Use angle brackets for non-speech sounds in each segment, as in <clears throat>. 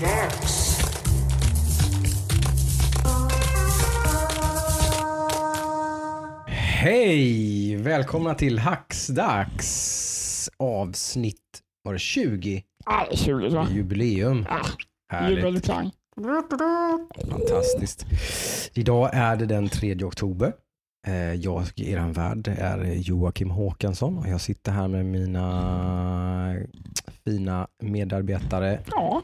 Hacksdags! Hej! Välkomna till Hacksdags avsnitt, var det 20? Nej, 20 så. Jubileum. Ja, Härligt. jubelklang. Fantastiskt. Idag är det den 3 oktober. Eh, Jag, er värd, är Joakim Håkansson och jag sitter här med mina fina medarbetare Ja,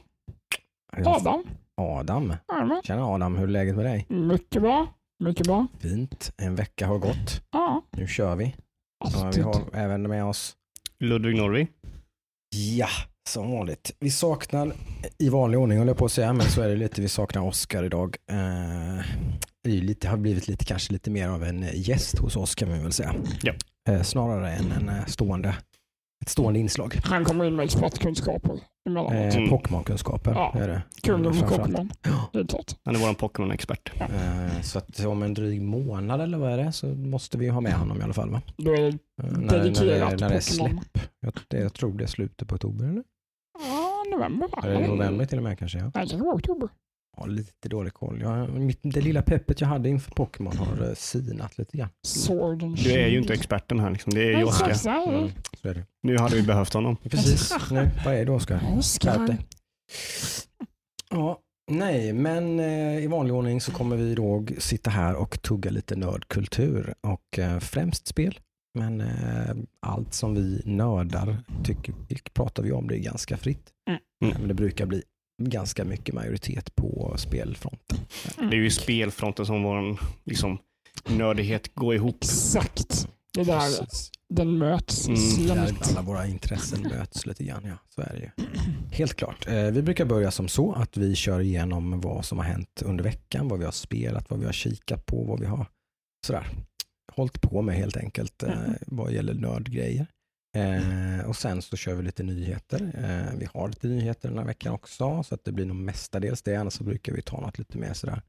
Adam. Adam. Jajamän. Tjena Adam, hur är läget med dig? Mycket bra. Mycket bra. Fint. En vecka har gått. Ja, Nu kör vi. Ja, vi har även med oss Ludvig Norvig. Ja, som vanligt. Vi saknar, i vanlig ordning håller jag på att säga, men så är det lite, vi saknar Oskar idag. Eh, det lite, har blivit lite, kanske lite mer av en gäst hos oss kan man väl säga. Ja. Eh, snarare än en eh, stående, ett stående inslag. Han kommer in med expertkunskaper emellanåt. Eh, Mm. Pokémon-kunskaper Ja. är det. För framförallt. Pokémon. Ja. Det är klart. Han är vår Pokémon-expert. Eh, så att om en dryg månad eller vad är det så måste vi ha med honom i alla fall va? Då är det Eh, när, när, det, dedikerat när det är släpp. Jag, det, jag tror det är slutet på oktober eller? Ja, november va? Eller november till och med kanske ja. Nej, det kanske oktober. Ja, lite dålig koll. Jag, mitt, det lilla peppet jag hade inför Pokémon har eh, sinat lite grann. Sword and Du är ju inte experten här. Liksom. Det är ju Oskar. Mm, så är det. Nu hade vi behövt honom. <laughs> Precis. Nu, vad är det Oskar? Oskar. Ja, nej, men eh, i vanlig ordning så kommer vi då sitta här och tugga lite nördkultur och eh, främst spel. Men eh, allt som vi nördar tycker, pratar vi om det ganska fritt. Mm. Mm. Men det brukar bli ganska mycket majoritet på spelfronten. Det är ju spelfronten som vår liksom, nördighet går ihop. Exakt. Det där, Precis. den möts Mm, Där sent. alla våra intressen möts lite grann. Ja, så är det ju. Helt klart. Eh, vi brukar börja som så att vi kör igenom vad som har hänt under veckan, vad vi har spelat, vad vi har kikat på, vad vi har sådär, hållit på med helt enkelt eh, vad gäller nördgrejer. Eh, och sen så kör vi lite nyheter. Eh, vi har lite nyheter den här veckan också, så att det blir nog mestadels det. Annars så brukar vi ta något lite mer sådär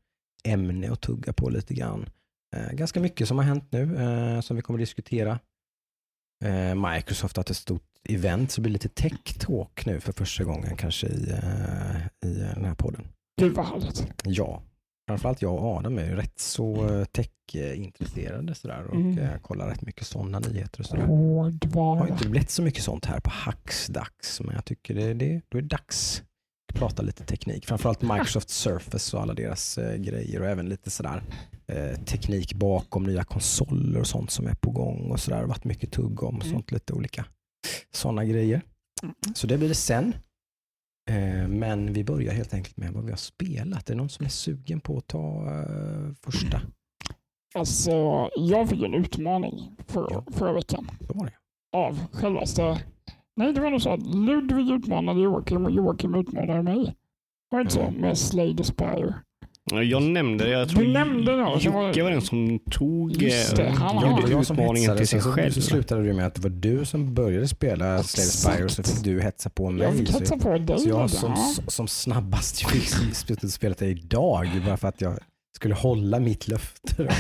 ämne och tugga på lite grann. Eh, ganska mycket som har hänt nu eh, som vi kommer diskutera. Eh, Microsoft har haft ett stort event, så det blir lite tech-talk nu för första gången kanske i, eh, i den här podden. Gud vad härligt. Ja, framförallt jag och Adam är ju rätt så eh, tech-intresserade sådär och Mm. eh, kollar rätt mycket sådana nyheter och sådär. Det har inte blivit så mycket sånt här på Hacksdags, men jag tycker det, det, då är det dags att prata lite teknik. Framförallt Microsoft Surface och alla deras eh, grejer och även lite sådär eh, teknik bakom nya konsoler och sånt som är på gång och sådär. Det har varit mycket tugg om Mm. sånt, lite olika sådana grejer. Mm. Så det blir det sen. Eh, men vi börjar helt enkelt med vad vi har spelat. Är det någon som är sugen på att ta eh, första? Alltså, jag fick en utmaning för, Ja. förra veckan. Så var det. av självaste... Nej, det var nog så att Ludvig utmanade Joakim och Joakim utmanade mig. Var det inte så? Med Slay the Spire. Jag nämnde det. Jag Du tror nämnde det, så var- Jocke var den som tog Just det, eh, han Ja, var- det var gjorde utmaningen till sig själv. så slutade det med att det var du som började spela Slay the Spire så fick du hetsa på mig. Jag fick så- hetsa på dig. Så jag som, Ja. som snabbast <laughs> fick spelet det idag bara för att jag skulle hålla mitt löfte. <laughs>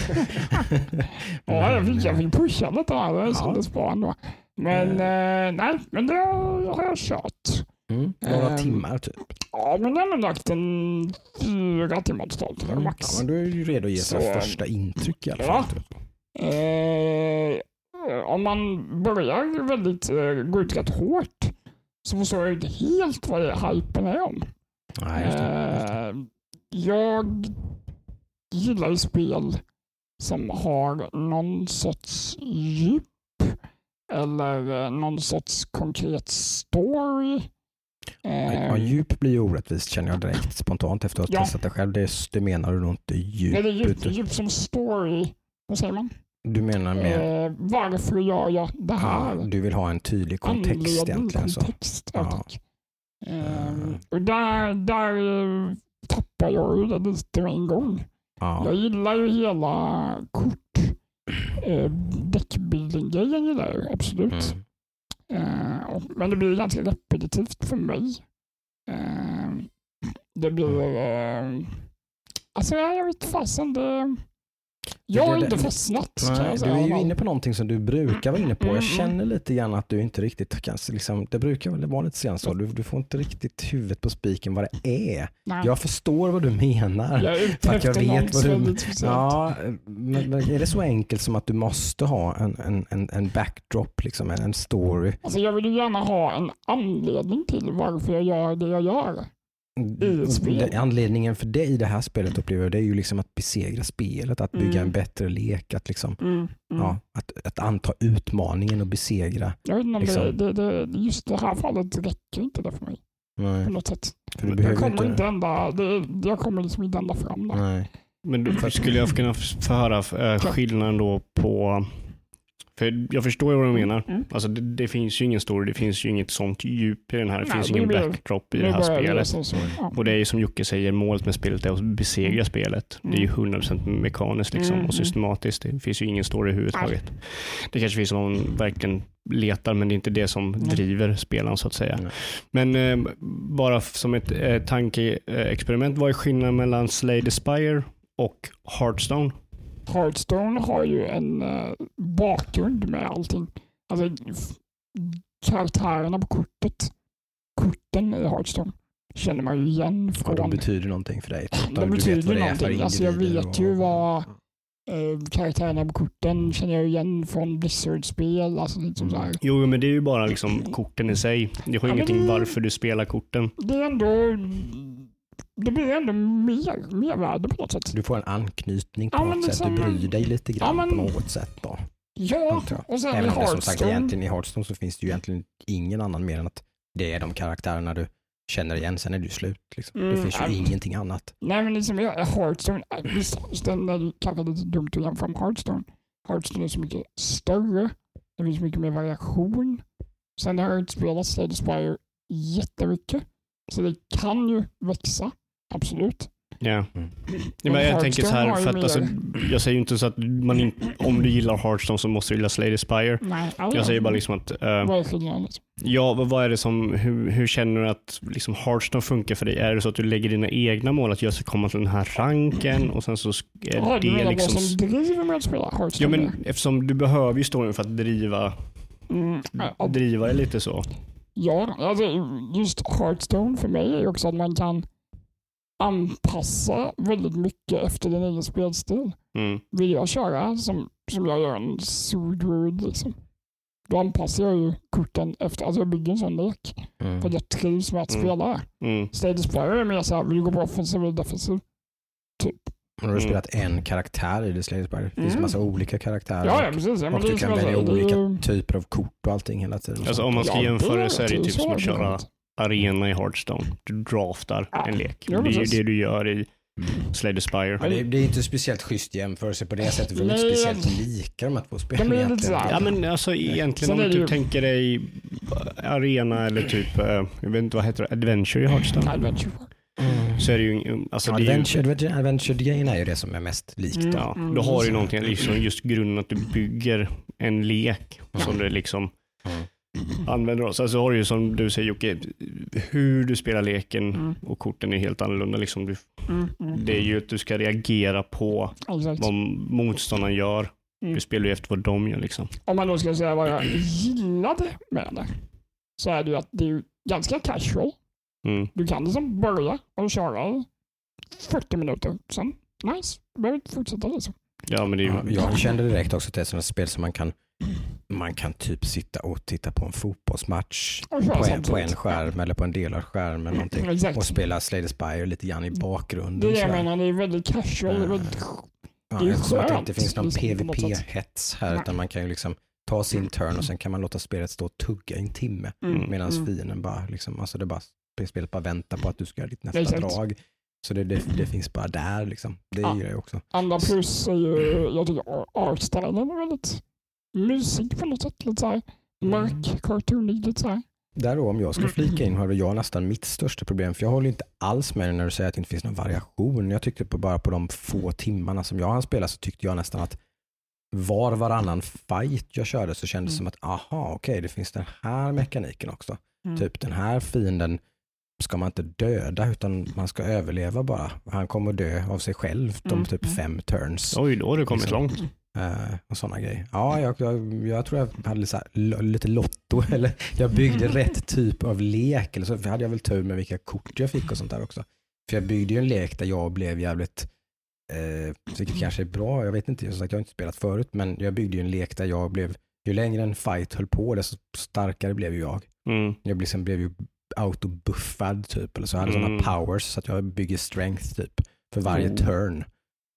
Ja, jag fick, jag fick pusha lite här. Det Ja. kändes bra ändå. Men eh, nej, men det har jag kört. Mm, några Ehm, timmar typ. Ja, men jag har nog lagt en fyra timmar totalt. Mm, Max. Ja, men du är ju redo att ge sig första intryck i alla Ja. fall. Typ. Eh, om man börjar väldigt, eh, gå ut rätt hårt så förstår jag inte helt vad det hypen är om. Nej, just det, just det. Eh, jag gillar ju spel som har någon sorts djup eller eh, någon sorts konkret story. Eh, Ja, djup blir ju orättvist känner jag direkt spontant efter att ha Ja. testat det själv. Det, det menar du nog inte djup. eller djup, utan- djup som story. Vad säger man? Du menar mer, Eh, varför gör jag det här? ja, du vill ha en tydlig kontext Anledning, egentligen. Så. kontext, ja. Ja. tack. Eh, Mm. och där, där eh, tappar jag ju det lite med en gång. Ja. Jag gillar ju hela kort eh, ju, absolut. Mm. Eh, och, men det blir ganska repetitivt för mig. Eh, det blir... Eh, alltså jag vet fasen, det, Jag har inte fastnat Nej, du är ju inne på någonting som du brukar vara inne på. Mm, Jag mm. känner lite grann att du inte riktigt kan, liksom, det brukar väl vara lite grann så. Du, du får inte riktigt huvudet på spiken vad det är. Nej. Jag förstår vad du menar. jag är ute för att jag efter vet vad du-. Ja, men, men är det så enkelt som att du måste ha en, en, en, en backdrop, liksom, en, en story? Alltså jag vill ju gärna ha en anledning till varför jag gör det jag gör. Det- Anledningen för det i det här spelet upplever jag det är ju liksom att besegra spelet, att bygga Mm. en bättre lek, att, liksom, Mm, mm. ja, att, att anta utmaningen och besegra. Jag vet inte om liksom. det, det, det, just det här fallet räcker inte det för mig Nej, på något sätt. för du Jag kommer inte... inte ända, det, jag kommer liksom inte ända fram där. Nej. Men då skulle jag kunna f- få höra eh, skillnaden då på... För jag förstår ju vad du menar. Mm. Alltså det, det finns ju ingen story, det finns ju inget sånt djup i den här. Det Nej, finns det ingen blir- backdrop i det här spelet. Ja. Och det är ju som Jocke säger, målet med spelet är att besegra spelet. Det är ju 100% mekaniskt liksom, Mm, och systematiskt. Det finns ju ingen story överhuvudtaget. Det kanske finns någon verkligen letar, men det är inte det som driver spelaren så att säga. Nej. Men eh, bara som ett eh, tankeexperiment, vad är skillnaden mellan Slay the Spire och Hearthstone? Hearthstone har ju en eh, bakgrund med allting. Alltså karaktärerna på kortet, korten i Hearthstone känner man ju igen Ja, de från betyder någonting för dig. De Du vet betyder vad det är någonting. för Alltså, jag vet ju och- vad- eh, karaktärerna på korten känner jag igen från Blizzard-spel. Alltså, liksom Mm. så här. Jo, men det är ju bara liksom korten i sig. Det har Ja, ingenting det- varför du spelar korten. Det är ändå det blir ändå mer, mer värde på något sätt. Du får en anknytning på Ja, något sätt. Du liksom- bryr dig lite grann Ja, men- på något sätt. Då. Ja, och sen Även om det som sagt egentligen i Hearthstone så finns det ju egentligen ingen annan mer än att det är de karaktärerna du känner igen. Sen är det ju slut. Liksom. det Mm, finns ju ja. ingenting annat. Nej men liksom jag, Hearthstone, visst Hearthstone är kanske lite dumt att jämföra med Hearthstone. Hearthstone är så mycket större, det finns mycket mer variation. Sen har jag inte spelat Slay the Spire jättemycket, så det kan ju växa, absolut. Ja. Mm. Ja, Men jag tänker så här, för att, alltså, jag säger ju inte så att man in, om du gillar Hearthstone så måste du gilla Slay the Spire. Nej, Jag säger bara liksom att? Liksom? ja, vad är det som, hur, hur känner du att liksom Hearthstone funkar för dig? Är det så att du lägger dina egna mål att jag ska komma till den här ranken och sen så är du det menar liksom... vad som driver mig att spela Ja, Hearthstone? men eftersom du behöver ju storyn för att driva, mm, ja, driva det lite så. Ja, alltså just Hearthstone för mig är ju också att man kan anpassa väldigt mycket efter din egen spelstil. Mm. Vill jag köra som, som jag gör en Swordward liksom, då anpassar jag ju korten efter, alltså jag bygger en sån lek Mm. för att jag trivs med att Mm. spela. Mm. Stage Spire är mer såhär, vill du gå på offensiv eller defensiv? Typ. Och då har du Mm. spelat en karaktär i The Slay. Det finns Mm. massa olika karaktärer. Ja, ja och- precis. Ja, och du kan välja olika typer av kort och allting hela tiden. Alltså om man ska Ja, jämföra det så är det typ som att köra. Arena i Hearthstone. Du draftar Ja, en lek. det är ju det du gör i Slay the Spire. Ja, det, är, det är inte speciellt schysst jämförelse på det sättet. För de är inte speciellt lika de här två spelen de är lite egentligen. Ja men alltså egentligen om du ju- tänker dig arena eller typ, eh, jag vet inte vad heter det, adventure i Hearthstone. Adventure. Mm. Så är det ju, alltså det är ju, Adventure, adventure, är ju det som är mest likt. Mm. Då. ja, då har du ju någonting, liksom just grunden att du bygger en lek som du liksom Mm. Använder. Då. Sen så har du ju som du säger Jocke, hur du spelar leken Mm. och korten är helt annorlunda. Liksom du, Mm, mm, det är ju att du ska reagera på Exakt. vad motståndaren gör. Mm. Du spelar ju efter vad de gör liksom. Om man då ska säga vad jag gillade med det, så är det ju att det är ganska casual. Mm. Du kan liksom börja och köra i 40 minuter. Sen, nice. Du behöver inte fortsätta liksom. Ja men det är ju, Ja, jag kände direkt också att det är sådana spel som man kan man kan typ sitta och titta på en fotbollsmatch köra på en, på en skärm eller på en del av skärmen eller någonting. Exakt. Och spela Slay the Spire lite grann i bakgrunden. Det är det jag menar, det är väldigt casual. Är väldigt... Ja, Det är eftersom att det skönt, inte finns någon liksom. PVP-hets här Nej. utan man kan ju liksom ta sin turn och sen kan man låta spelet stå och tugga i en timme Mm, medan mm. fienden bara liksom, alltså det bara, spelet bara väntar på att du ska göra ditt nästa Exakt. drag. Så det, det, det finns bara där liksom. Det Ja. gillar jag också. Andra plus är ju, jag tycker artstylen är väldigt mysig på något sätt. Lite såhär mörk, cartoonig, lite såhär. Där då, om jag ska flika in har jag nästan mitt största problem, för jag håller inte alls med dig när du säger att det inte finns någon variation. Jag tyckte på, bara på de få timmarna som jag hann spela så tyckte jag nästan att var varannan fight jag körde så kändes det Mm. som att aha, okej, det finns den här mekaniken också. Mm. Typ den här fienden ska man inte döda utan man ska överleva bara. Han kommer att dö av sig själv de Mm, typ mm. fem turns. Oj, då har du kommit Liksom. långt. Eh, och sådana grejer. Ja, jag, jag, jag tror jag hade lite, så här, lite lotto <laughs> eller jag byggde rätt typ av lek. Eller så för hade jag väl tur med vilka kort jag fick och sånt där också. För jag byggde ju en lek där jag blev jävligt, eh, vilket kanske är bra, jag vet inte, jag har inte spelat förut, men jag byggde ju en lek där jag blev, ju längre en fight höll på desto starkare blev ju jag. Mm. Jag blev, sen blev ju autobuffad typ, eller så jag hade Mm. sådana powers så att jag bygger strength typ för varje Mm. turn.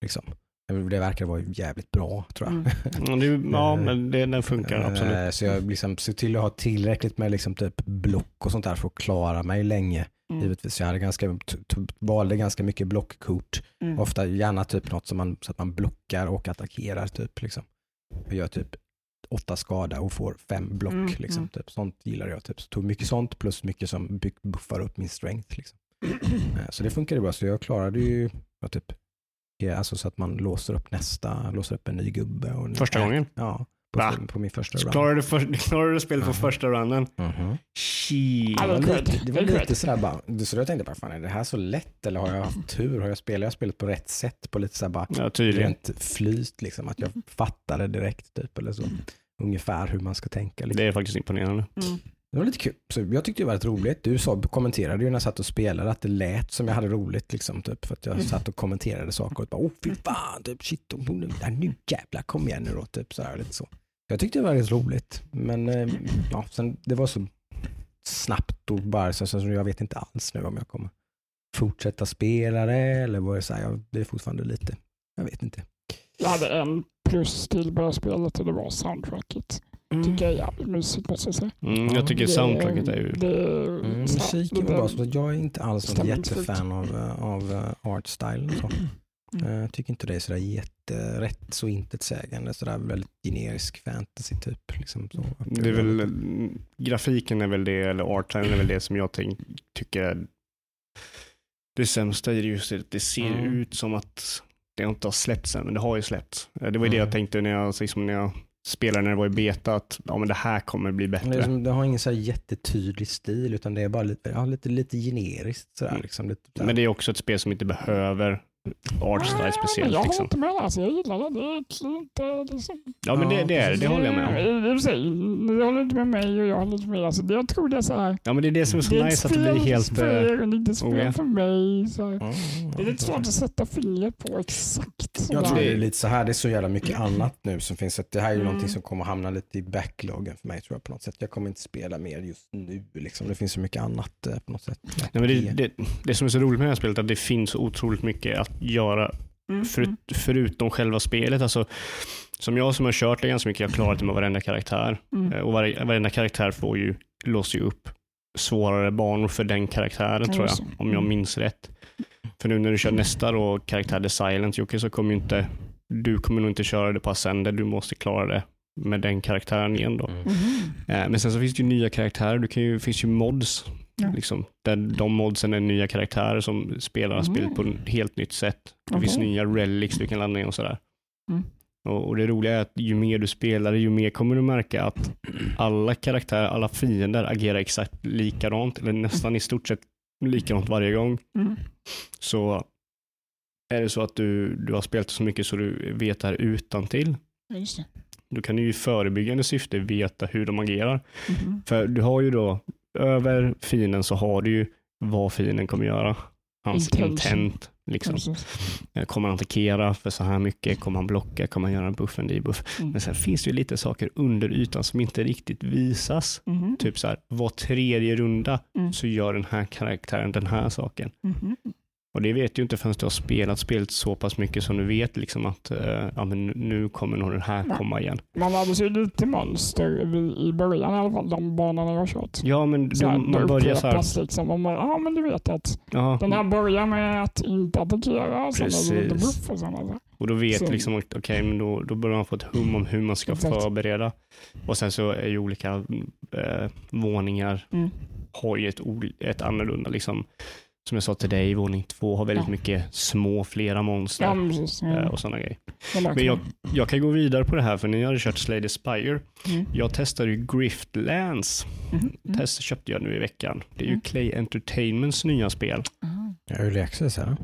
Liksom. Det verkar vara jävligt bra tror jag. Mm. Ja, det, ja, <laughs> men det, den funkar absolut. Eh, Så jag liksom ser till att ha tillräckligt med liksom typ block och sånt där för att klara mig länge. Mm. Givetvis. Jag hade ganska, valde ganska mycket blockkort. Mm. Ofta gärna typ något som man, så att man blockar och attackerar. Typ, liksom. Jag gör typ åtta skada och får fem block. Mm, Liksom, mm. typ. Sånt gillar jag. Typ. Så tog mycket sånt plus mycket som buffar upp min strength. Liksom. <clears throat> Eh, Så det funkade bra. Så jag klarade ju ja, typ, alltså så att man låser upp nästa, låser upp en ny gubbe. Och en- Första gången? Ja, på, Va? på min första Så run. klarar du, för, <laughs> klarar du spelet på Mhm. första runnen? Shit. Ja, Det var lite, det var lite sådär bara, så jag tänkte bara, fan är det här så lätt eller har jag haft tur? Har jag spelat, jag har spelat på rätt sätt på lite såhär bara Ja, rent flyt liksom, att jag fattade direkt typ eller så. Ungefär hur man ska tänka. Liksom. Det är faktiskt imponerande. Mm. Det var lite kul. Så jag tyckte det var rätt roligt. Du sa, kommenterade ju när jag satt och spelade att det lät som jag hade roligt. Liksom, typ, för att jag satt och kommenterade saker och bara, åh fy fan, typ, shit, oh, nu, nu jävlar, kom igen nu då. Typ, så här, lite så. Jag tyckte det var rätt roligt. Men eh, ja, sen, det var så snabbt och bara så, så jag vet inte alls nu om jag kommer fortsätta spela det eller vad det är. Så här, jag, det är fortfarande lite, jag vet inte. Jag hade en plus till på spelet och det var soundtracket. Tycker jag är jävligt mysigt måste jag säga. Mm, Ja, jag tycker Det- soundtracket är ju... det, Mm, musiken var bra, så jag är inte alls någon stämningsfullt. jättefan av, eh, av eh, artstylen. och Så. Mm. Eh, Jag tycker inte det är sådär jätterätt så intetsägande, sådär väldigt generisk fantasy typ. Liksom, så. Det är väl, mm, grafiken är väl det, eller artline är väl det som jag tänk, tycker är det sämsta det just det, att det ser Mm. ut som att det inte har släppts än, men det har ju släppts. Eh, Det var ju det Mm. jag tänkte när jag, liksom, när jag spelade när det var i beta, att ja, men det här kommer bli Men Det, är bättre. som, det har ingen så här jättetydlig stil utan det är bara lite, ja, lite, lite generiskt. Sådär, Mm. liksom, lite, sådär. Men det är också ett spel som inte behöver artstyle men speciellt. Jag håller Liksom. inte med. Alltså, jag gillar det. Det är inte liksom... Ja, men det, Ja, det är det, det håller jag med om. om. I och för sig, Ni håller inte med mig och jag håller inte med. Alltså, det- jag tror det är så här. Ja, men det är det som är så det är nice, att det blir helt... för eh, er och lite spel ja. för mig. Så här. Mm, Det är lite svårt att sätta fingret på exakt. Jag tror det är lite så här, det är så jävla mycket annat nu som finns. Att det här är ju Mm. någonting som kommer hamna lite i backloggen för mig tror jag på något sätt. Jag kommer inte spela mer just nu. Liksom. Det finns så mycket annat eh, på något sätt. Nej, men det, det, det som är så roligt med det här spelet är att det finns så otroligt mycket att göra Mm, mm. förutom själva spelet. Alltså, som jag som har kört det ganska mycket, jag har klarat det med varenda karaktär. Mm. Eh, Och varje, varenda karaktär får ju, låser ju upp svårare banor för den karaktären tror jag, om jag Mm. minns rätt. För nu när du kör nästa då, karaktär The Silent Jocke, så kommer ju inte, du kommer nog inte köra det på Ascender, du måste klara det med den karaktären igen då. Mm. Mhm. Eh, Men sen så finns det ju nya karaktärer. Du kan ju, det finns ju mods. Ja. Liksom, där de modsen är nya karaktärer som spelar Mm. spelet på ett helt nytt sätt. Det Okej. finns nya relics du kan ladda ner och sådär. Mm. Och, och Det roliga är att ju mer du spelar, ju mer kommer du märka att alla karaktärer, alla fiender agerar exakt likadant, eller nästan i stort sett likadant varje gång. Mm. Så är det så att du, du har spelat så mycket så du vet det här utan till. Just det. Då kan du ju i förebyggande syfte veta hur de agerar. Mhm. För du har ju då, över fienden så har du ju vad fienden kommer göra. Hans Intention. intent. Liksom. Eh, Kommer han attackera för så här mycket? Kommer han blocka? Kommer han göra en buff, en debuff? Mm. Men sen finns det ju lite saker under ytan som inte riktigt visas. Mhm. Typ så här, var tredje runda Mm. så gör den här karaktären den här saken. Och det vet du inte förrän du har spelat spelet så pass mycket som du vet liksom att eh, ja, men nu- kommer nog den här komma igen. Man hade ju lite mönster i- början i alla fall, de banorna jag har kört. Ja, men du, här, man börjar så här. Liksom, och man, ja, men du vet att Ja, den här börjar med att inte attackera, och sen är det lite buff och sådana där. Och då vet Så- liksom okej, men då, då börjar man få ett hum om hur man ska Exakt. förbereda. Och sen så är ju olika eh, våningar Mm. har ju ett, ett annorlunda liksom, som jag sa till dig, våning två har väldigt Ja. mycket små, flera monster Ja, precis. eh, Ja. och sådana grejer. Men jag, jag kan gå vidare på det här, för ni hade kört the Spire. Mm. Jag testade ju Griftlands. Mhm, mm. Test köpte jag nu i veckan. Det är ju Mm. Clay Entertainments nya spel. Aha. Early access, eller?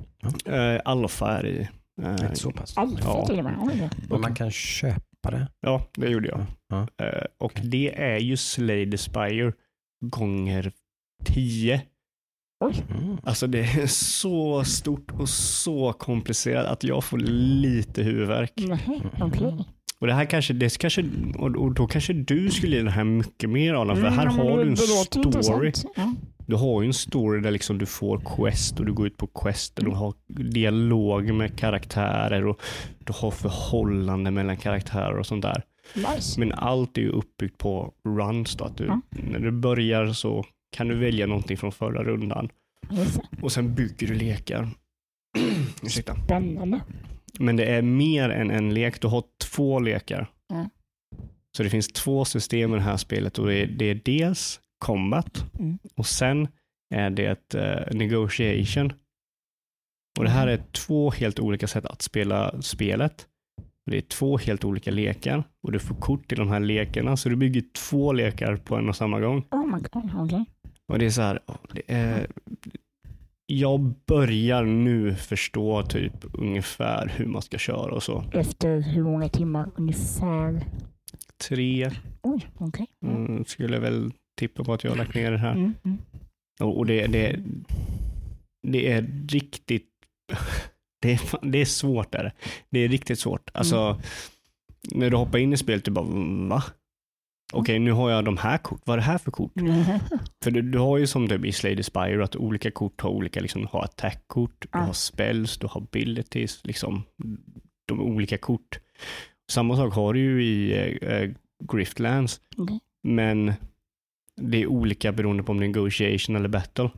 Uh, Alpha är det i. Eh, så pass. Alfa Ja. till och med. Men man kan köpa det. Ja, det gjorde jag. Ja. Eh, och det är ju the Spire gånger 10. Oj. Mm. Alltså det är så stort och så komplicerat att jag får lite huvudvärk. Okej. Och det här kanske, det kanske, och, och då kanske du skulle ge den här mycket mer Adam, för här Mm, har det- du en det story. Ja. Du har ju en story där liksom du får quest och du går ut på quest och du har dialog med karaktärer och du har förhållande mellan karaktärer och sånt där. Nice. Men allt är ju uppbyggt på runs då, att du, Ja. när du börjar så kan du välja någonting från förra rundan och sen bygger du lekar. <clears throat> Ursäkta. Spännande. Men det är mer än en lek. Du har två lekar. Ja. Så det finns två system i det här spelet och det är, det är dels combat Mm. och sen är det ett eh, negotiation. Och Det här är två helt olika sätt att spela spelet. Det är två helt olika lekar och du får kort till de här lekarna så du bygger två lekar på en och samma gång. Oh my god, okej. Och det är så här, det är, jag börjar nu förstå typ ungefär hur man ska köra och så. Efter hur många timmar ungefär? Tre Oj, okej. mm, skulle jag väl tippa på att jag har lagt ner det här. Mm, mm. Och, och det, det, det är riktigt, <laughs> det är, det är svårt där. Det är riktigt svårt. Alltså, när du hoppar in i spelet, du bara, "Mm, va? Okej, nu har jag de här kort. Vad är det här för kort? Mm. <laughs> För du, du har ju som typ i the Spire att olika kort har olika, liksom, du har attack-kort, du Ja. har spells, du har abilities, liksom de olika kort. Samma sak har du ju i eh, Griftlands, Okej. men det är olika beroende på om det är negotiation eller battle.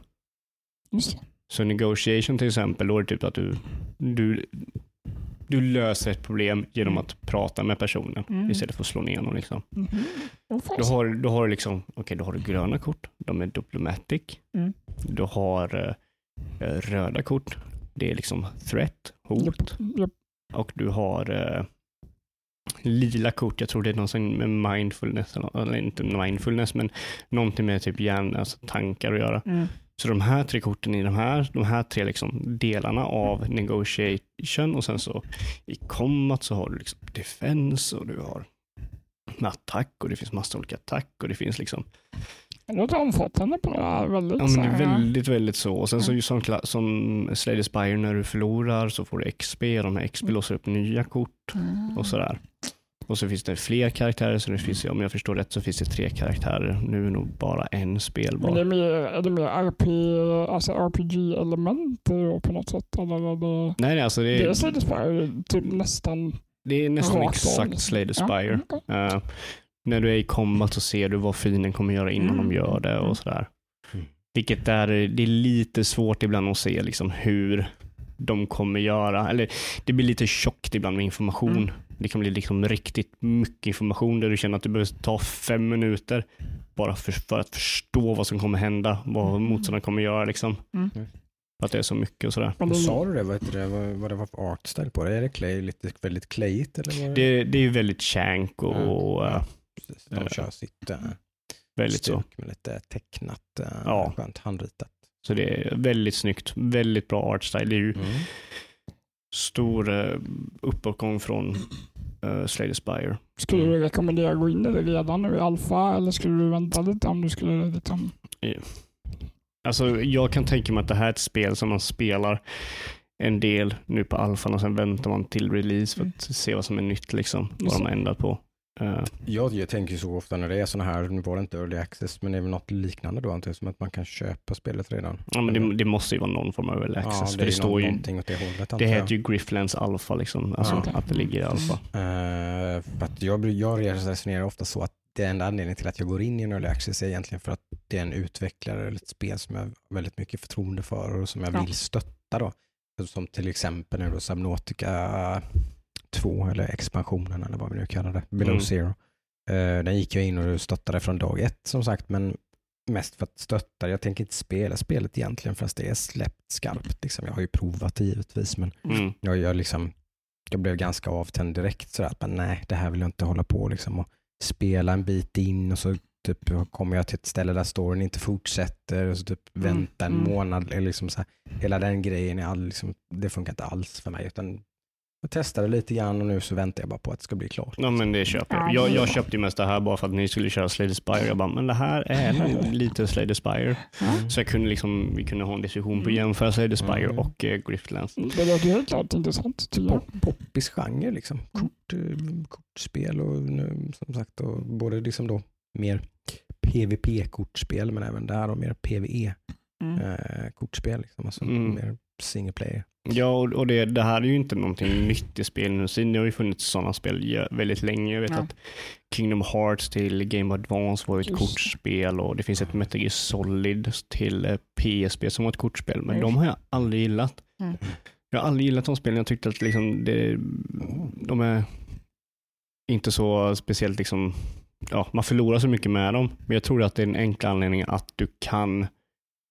Det. Så negotiation till exempel, då är det typ att du, du, du löser ett problem genom Mm. att prata med personen Mm. istället för att slå ner någon. Liksom. Då fast. har, då har du liksom, okej, då har du gröna kort, de är diplomatic. Mm. Du har eh, eh, röda kort, det är liksom threat, hot. Japp, japp. Och du har eh, lila kort, jag tror det är någon sån med mindfulness, eller, inte mindfulness, men någonting med typ hjärn, alltså tankar att göra. Mm. Så de här tre korten i de här, de här tre liksom delarna av negotiation och sen så i combat så har du liksom defense och du har attack och det finns massa olika attack och det finns liksom, Det låter omfattande på det här. Väldigt ja men det är väldigt, väldigt så. Och sen så ju som, som Slay the Spire när du förlorar så får du XP och de här XP låser upp nya kort Mm. och sådär. Och så finns det fler karaktärer, så det finns, om jag förstår rätt så finns det tre karaktärer. Nu är nog bara en Men det spelbar. är mer, är det mer RP, alltså RPG-element på något sätt? Eller det, Nej, nej, alltså det det är Slay Spire typ nästan det är nästan exakt the Spire. Ja, okej. Eh, när du är i combat så ser du vad fienden kommer göra innan Mm. de gör det Mm. och sådär. Mm. Vilket är, det är lite svårt ibland att se liksom hur de kommer göra. Eller det blir lite tjockt ibland med information. Mm. Det kan bli liksom riktigt mycket information där du känner att du behöver ta fem minuter bara för, för att förstå vad som kommer hända, vad Mm. motståndaren kommer göra. Liksom. Mm. För att det är så mycket och sådär. Men det, Sa du det? Vad, heter det? Vad, vad det var för artstyle på det? Är det clay, lite, väldigt clayigt? Eller vad? Det, det är ju väldigt shank och, och Ja, eh, precis. De eh, kör sitt uh, väldigt så. med lite tecknat, uh, Ja. skönt handritat. Så det är väldigt snyggt. Väldigt bra artstyle. Det är ju Mm. stor uh, uppåtgång från uh, Slay the Spire. skulle du rekommendera att gå in i det redan nu i alfa eller skulle du vänta lite om du skulle liksom... Alltså, jag kan tänka mig att det här är ett spel som man spelar en del nu på alfan och sen väntar man till release för att se vad som är nytt, liksom, vad de har ändrat på. Eh, Jag, jag tänker så ofta när det är sådana här, nu var det inte early access, men det är väl något liknande då, antar jag, som att man kan köpa spelet redan. ja, men det, det måste ju vara någon form av early access. ja, för det, det, är står ju, någonting åt det hållet. det heter ju Grifflands Alpha, liksom. alltså Ja. att det ligger i alfa. Eh, för att jag, jag resonerar ofta så att det enda anledningen till att jag går in i en early access är egentligen för att det är en utvecklare eller ett spel som jag har väldigt mycket förtroende för och som jag Ja. vill stötta då. Som till exempel nu då Subnautica 2 eller expansionen eller vad vi nu kallar det, Below Mm. Zero. Eh, den gick jag in och stöttade från dag ett som sagt, men mest för att stötta. Jag tänker inte spela spelet egentligen förrän det är släppt skarpt. Liksom. Jag har ju provat det givetvis, men Mm. jag, jag, liksom, jag blev ganska avtänd direkt. Sådär, att, men nej, det här vill jag inte hålla på liksom, och spela en bit in och så typ, kommer jag till ett ställe där storyn inte fortsätter och så typ Mm, vänta en mm. månad. Liksom så här, hela den grejen, är all, liksom, det funkar inte alls för mig. Utan jag testade lite grann och nu så väntar jag bara på att det ska bli klart. Ja men det köper jag. jag. Jag köpte ju mest det här bara för att ni skulle köra Slay the Spire. Jag bara, men det här är <laughs> lite Slay the Spire. Ja. Så jag kunde liksom, vi kunde ha en diskussion på att jämföra Slay the Spire Mm. och eh, Griftlands. Det låter helt klart intressant. Pop, poppis genre liksom. Kort, eh, kortspel och nu, som sagt och både liksom då mer PVP-kortspel men även där och mer PVE-kortspel. Mm. liksom. alltså Mm. mer single player. Ja, och det, det här är ju inte någonting nytt i spelindustrin. Det har ju funnits sådana spel väldigt länge. Jag vet Ja. att Kingdom Hearts till Game Advance var ett Just. kortspel och det finns ett Metal Gear Solid till eh, PSP som var ett kortspel. Men Just. de har jag aldrig gillat. Mm. Jag har aldrig gillat de spelen. Jag tyckte att liksom det, de är inte så speciellt liksom, ja, man förlorar så mycket med dem. Men jag tror att det är en enkel anledning att du kan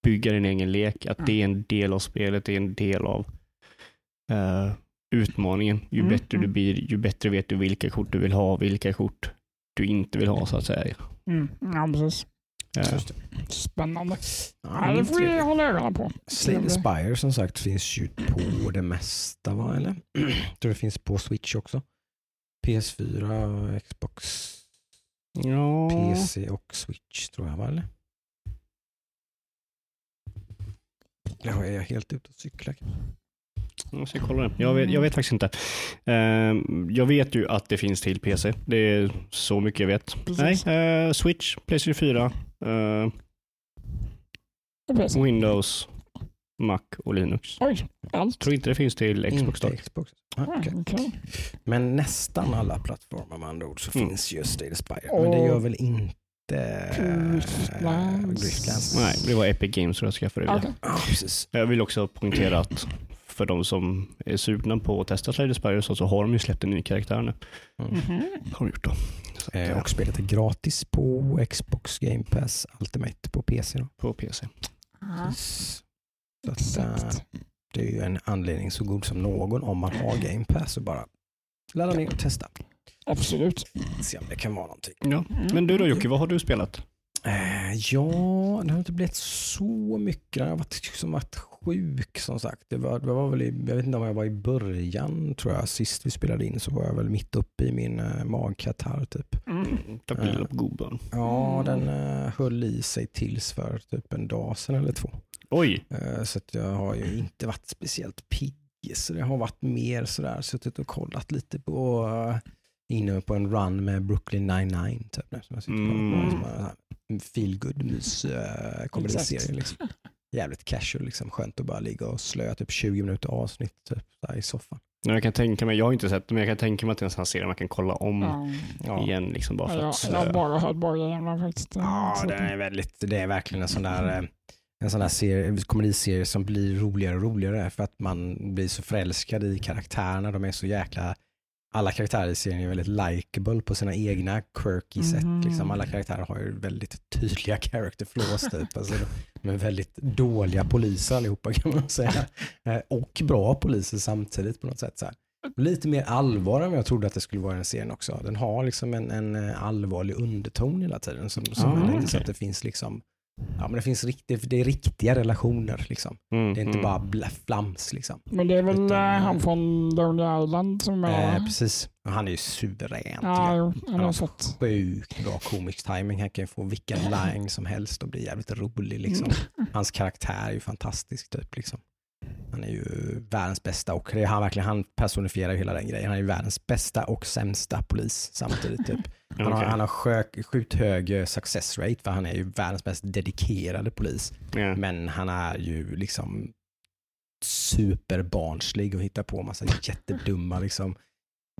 bygga din egen lek. Att det är en del av spelet, det är en del av eh, utmaningen. Ju Mm, bättre du mm. blir, ju bättre vet du vilka kort du vill ha, vilka kort du inte vill ha så att säga. Mm. Ja, precis. Eh. Spännande. Ja, det får vi hålla ögonen på. Slay Spire som sagt finns ju på det mesta va? Eller? <clears throat> Jag tror det finns på Switch också. PS4, Xbox, ja, PC och Switch tror jag va? Eller? Ja, är jag helt ute och cyklar? Jag ska kolla det. Jag vet, jag vet faktiskt inte. Eh, jag vet ju att det finns till PC. Det är så mycket jag vet. Precis. Nej, eh, Switch, Playstation 4, eh. Windows, Mac och Linux. Oj, allt. tror inte det finns till Xbox Inte dock. Xbox. Ah, okej. Men nästan alla plattformar med andra ord så Mm. finns just Slay the Spire. Men det gör väl inte Griftlands. Griftlands. Nej, det var Epic Games som jag skaffade det. Precis. Jag vill också poängtera att för de som är sugna på att testa Slay the Spire så, så har de ju släppt en ny karaktär nu. Mm. Mhm. Har de gjort då. Så att, Eh, och spelet är gratis på Xbox Game Pass Ultimate på PC. Då. på PC. Ja, Så att, eh, det är ju en anledning så god som någon om man har Game Pass och bara ladda ner och testa. Absolut. Se om det kan vara någonting. Ja. Mm. Men du då Jocke, vad har du spelat? Eh, ja, det har inte blivit så mycket. Jag har varit, liksom varit sjuk som sagt. Det var, det var väl i, jag vet inte om jag var i början tror jag. Sist vi spelade in så var jag väl mitt uppe i min eh, magkatarr typ. Mm. Tack på godbön. Ja, den eh, höll i sig tills för typ en dag sedan eller två. Oj, Eh, så jag har ju inte varit speciellt pigg. Så det har varit mer sådär, suttit och kollat lite på, uh, inne på en run med Brooklyn 99 typ. Som jag sitter kollar på. Mm. Som är en feel good mys uh, komediserie. Liksom. Jävligt casual, liksom. skönt att bara ligga och slöa typ 20 minuter avsnitt typ, där i soffan. Men jag kan tänka mig, jag har inte sett det, men jag kan tänka mig att det är en sån här serie man kan kolla om Ja. Ja, igen liksom bara Ja, för jag, att jag har slö. bara hört bara igenom faktiskt. ja det är väldigt, det är verkligen en sån där eh, en sån här serie, komediserie som blir roligare och roligare för att man blir så förälskad i karaktärerna. De är så jäkla, alla karaktärer i serien är väldigt likable på sina egna quirky sätt. Mhm. Liksom. Alla karaktärer har ju väldigt tydliga character flaws typ. Alltså, de är väldigt dåliga poliser allihopa kan man säga. <laughs> Eh, Och bra poliser samtidigt på något sätt. Så här. Lite mer allvar än vad jag trodde att det skulle vara i den serien också. Den har liksom en, en eh, allvarlig underton hela tiden. Som, som Ah, är lite så okej. att det finns liksom, ja men det finns riktigt, det är riktiga relationer liksom. Mm, Det är inte mm. bara flams liksom. Men det är väl Utan, eh, han från Lonely Island som är... Eh, precis. Han är ju suverän. ja, jo, han har sett. Sjukt bra komisk timing. Han kan ju få vilken line som helst och bli jävligt rolig. Liksom. Hans karaktär är ju fantastisk. Typ, liksom. Han är ju världens bästa och det är han, verkligen, han personifierar ju hela den grejen. Han är ju världens bästa och sämsta polis samtidigt. Typ. Han har, Okej. han har sjö- sjukt hög eh, success rate för han är ju världens mest dedikerade polis. Ja. Men han är ju liksom superbarnslig och hittar på massa jättedumma <laughs> liksom,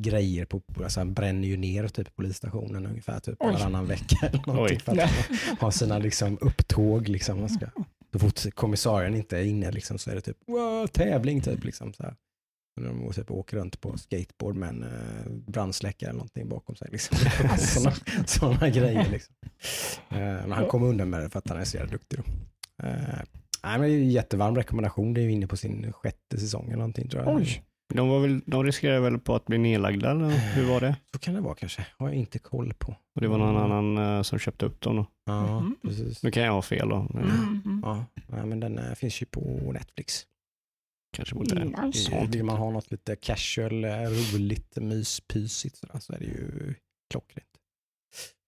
grejer. På, alltså han bränner ju ner typ polisstationen ungefär typ, varannan vecka. Eller någonting, Oj. för att han <laughs> har sina liksom, upptåg. Liksom, man ska, så fort kommissarien inte är inne liksom, så är det typ "Wow, tävling. Typ, liksom, så här. När de typ åker runt på skateboard med en eh, brandsläckare eller någonting bakom sig. Liksom. <laughs> Sådana, <laughs> sådana grejer. Liksom. Eh, men han kom undan med det för att han är så jävla duktig. Då. Eh, nej, men det är ju en jättevarm rekommendation. Det är ju inne på sin sjätte säsong eller någonting tror jag. Oj. De, var väl, de riskerade väl på att bli nedlagda, eller hur var det? Så kan det vara kanske. Har jag inte koll på. Och det var någon annan eh, som köpte upp dem då. Ja, Mhm. precis. Nu kan jag ha fel då. Mm. Ja, nej, men den eh, finns ju på Netflix. Kanske borde... Nice. Eh, Vill man ha något lite casual, eh, roligt, myspysigt sådär, så är det ju klockrent.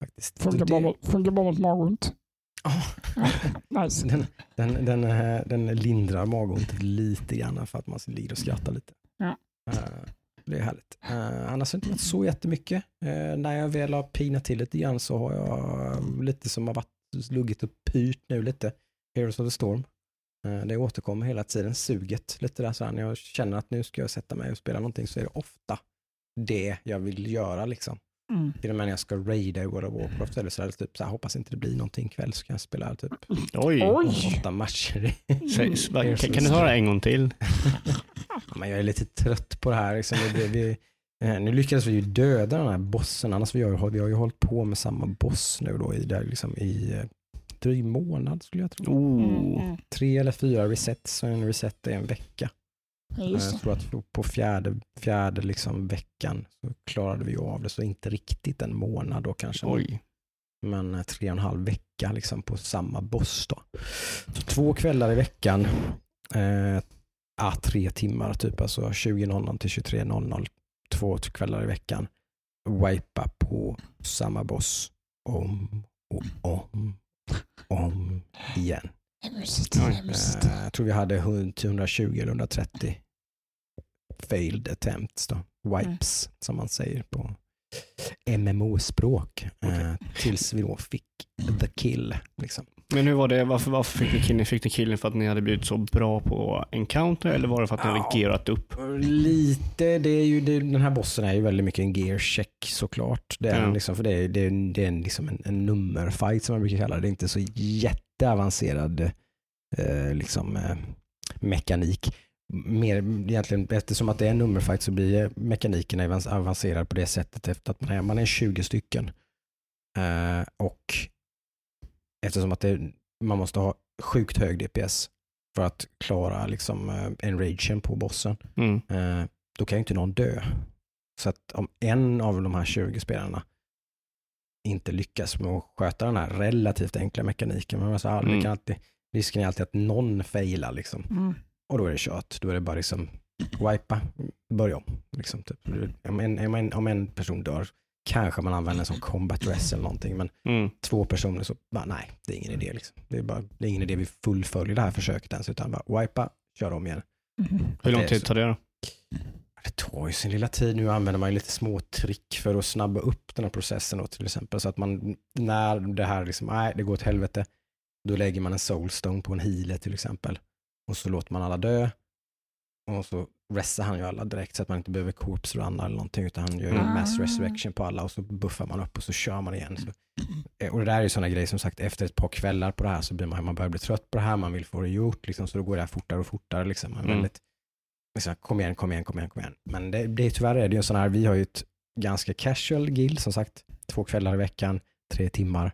Faktiskt. Funkar det- bara mot- funkar bara mot magont. Ja. <laughs> Nice. den, den, den, eh, den lindrar magont lite grann för att man ligger och skrattar lite. Ja. Eh, Det är härligt. Uh, annars har det inte varit så jättemycket. Eh, när jag väl har pinat till lite grann så har jag lite som har varit luggit och pyrt nu lite. Heroes of the Storm. Eh, det återkommer hela tiden, suget lite där så här, när jag känner att nu ska jag sätta mig och spela någonting så är det ofta det jag vill göra liksom. Mm. Till och med när jag ska raida i World of Warcraft eller så, är det typ så här, hoppas inte det blir någonting ikväll så kan jag spela typ Oj! Åtta matcher. Va- kan, kan du ta det en gång till? Ja, men jag är lite trött på det här. Liksom. Vi, vi, eh, nu lyckades vi ju döda den här bossen, annars vi har, vi har ju hållit på med samma boss nu då i, där, liksom, i eh, dryg månad skulle jag tro. Oh. Mm. Tre eller fyra resets, och en reset är en vecka. Ja, Eh, Jag det. tror att på fjärde, fjärde liksom veckan så klarade vi av det, så inte riktigt en månad då kanske. Oj. men eh, tre och en halv vecka liksom på samma boss. Då. Så två kvällar i veckan, eh, ah, tre timmar typ, alltså 20.00 till 23.00, två kvällar i veckan. Wipa på samma boss om och om, om igen. Eh, jag tror vi hade 120 eller 130 failed attempts då. Wipes som man säger på MMO-språk. Eh, tills vi då fick the kill. Liksom. Men hur var det, varför, varför fick ni killen? Fick ni killen för att ni hade blivit så bra på encounter eller var det för att ni hade Ja. gearat upp? Lite, det är ju, det, den här bossen är ju väldigt mycket en gear check såklart. Det är Ja. liksom, för det är, det är, det är en, liksom en, en nummerfight som man brukar kalla det. Det är inte så jätteavancerad eh, liksom, eh, mekanik. Mer egentligen, eftersom att det är en nummerfight så blir mekaniken avancerad på det sättet efter att man är, man är 20 stycken. Eh, och eftersom att det, man måste ha sjukt hög DPS för att klara liksom, eh, enragen på bossen, Mm. eh, då kan ju inte någon dö. Så att om en av de här 20 spelarna inte lyckas med att sköta den här relativt enkla mekaniken, men alltså, mm. Mm. kan alltid, risken är alltid att någon failar liksom. Mm. Och då är det kört. Då är det bara liksom wipa, börja om. Liksom, typ. om, en, om, en, om en person dör kanske man använder som combat dress eller någonting, men Mm. två personer så bara nej, det är ingen idé. Liksom. Det, är bara, det är ingen idé vi fullföljer det här försöket ens, utan bara wipa, kör om igen. Mm. Hur lång tid tar det då? Det tar ju sin lilla tid. Nu använder man ju lite små trick för att snabba upp den här processen då, till exempel. Så att man, när det här liksom, nej, det går åt helvete, då lägger man en soulstone på en healer till exempel. Och så låter man alla dö. Och så restar han ju alla direkt så att man inte behöver corpse runna eller någonting, utan han gör ju Mm. mass resurrection på alla och så buffar man upp och så kör man igen. Så, eh, och det där är ju sådana grejer som sagt, efter ett par kvällar på det här så blir man, man börjar bli trött på det här, man vill få det gjort, liksom, så då går det här fortare och fortare. Liksom. Man är Mm. väldigt, liksom, kom igen, kom igen, kom igen, kom igen. Men det, det, tyvärr är det ju en sån här, vi har ju ett ganska casual guild, som sagt, två kvällar i veckan, tre timmar.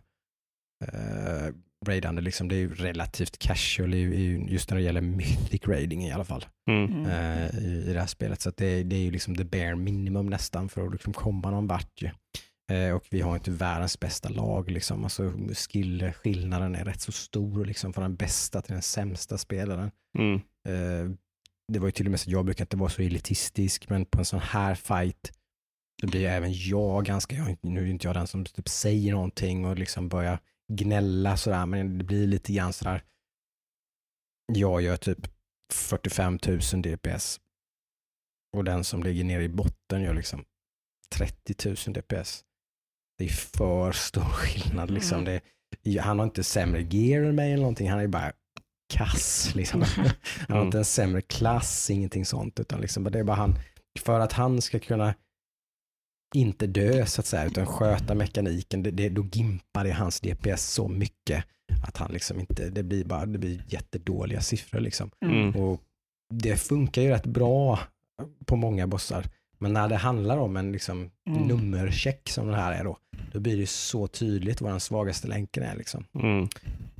Uh, raidande, liksom, det är ju relativt casual i, i, just när det gäller mythic raiding i alla fall Mm. Mm. eh, i, i det här spelet. Så att det, det är ju liksom the bare minimum nästan för att liksom komma någon vart. Ju. Eh, och vi har inte världens bästa lag. Liksom. Alltså, skillskillnaden är rätt så stor liksom, från den bästa till den sämsta spelaren. Mm. Eh, det var ju till och med så att jag brukar inte vara så elitistisk, men på en sån här fight så blir även jag ganska, jag, nu är inte jag den som typ säger någonting och liksom börjar gnälla sådär, men det blir lite grann sådär, jag gör typ 45 000 DPS och den som ligger nere i botten gör liksom 30 000 DPS. Det är för stor skillnad liksom. Mm. Det, han har inte sämre gear än mig eller någonting, han är bara kass. Liksom. Han har Mm. inte en sämre klass, ingenting sånt, utan liksom, det är bara han, för att han ska kunna inte dö så att säga, utan sköta mekaniken, det, det, då gimpar det hans DPS så mycket att han liksom inte, det blir bara, det blir jättedåliga siffror liksom. Mm. Och det funkar ju rätt bra på många bossar. Men när det handlar om en liksom, Mm. nummercheck som den här är då, då blir det så tydligt vad den svagaste länken är. Liksom. Mm.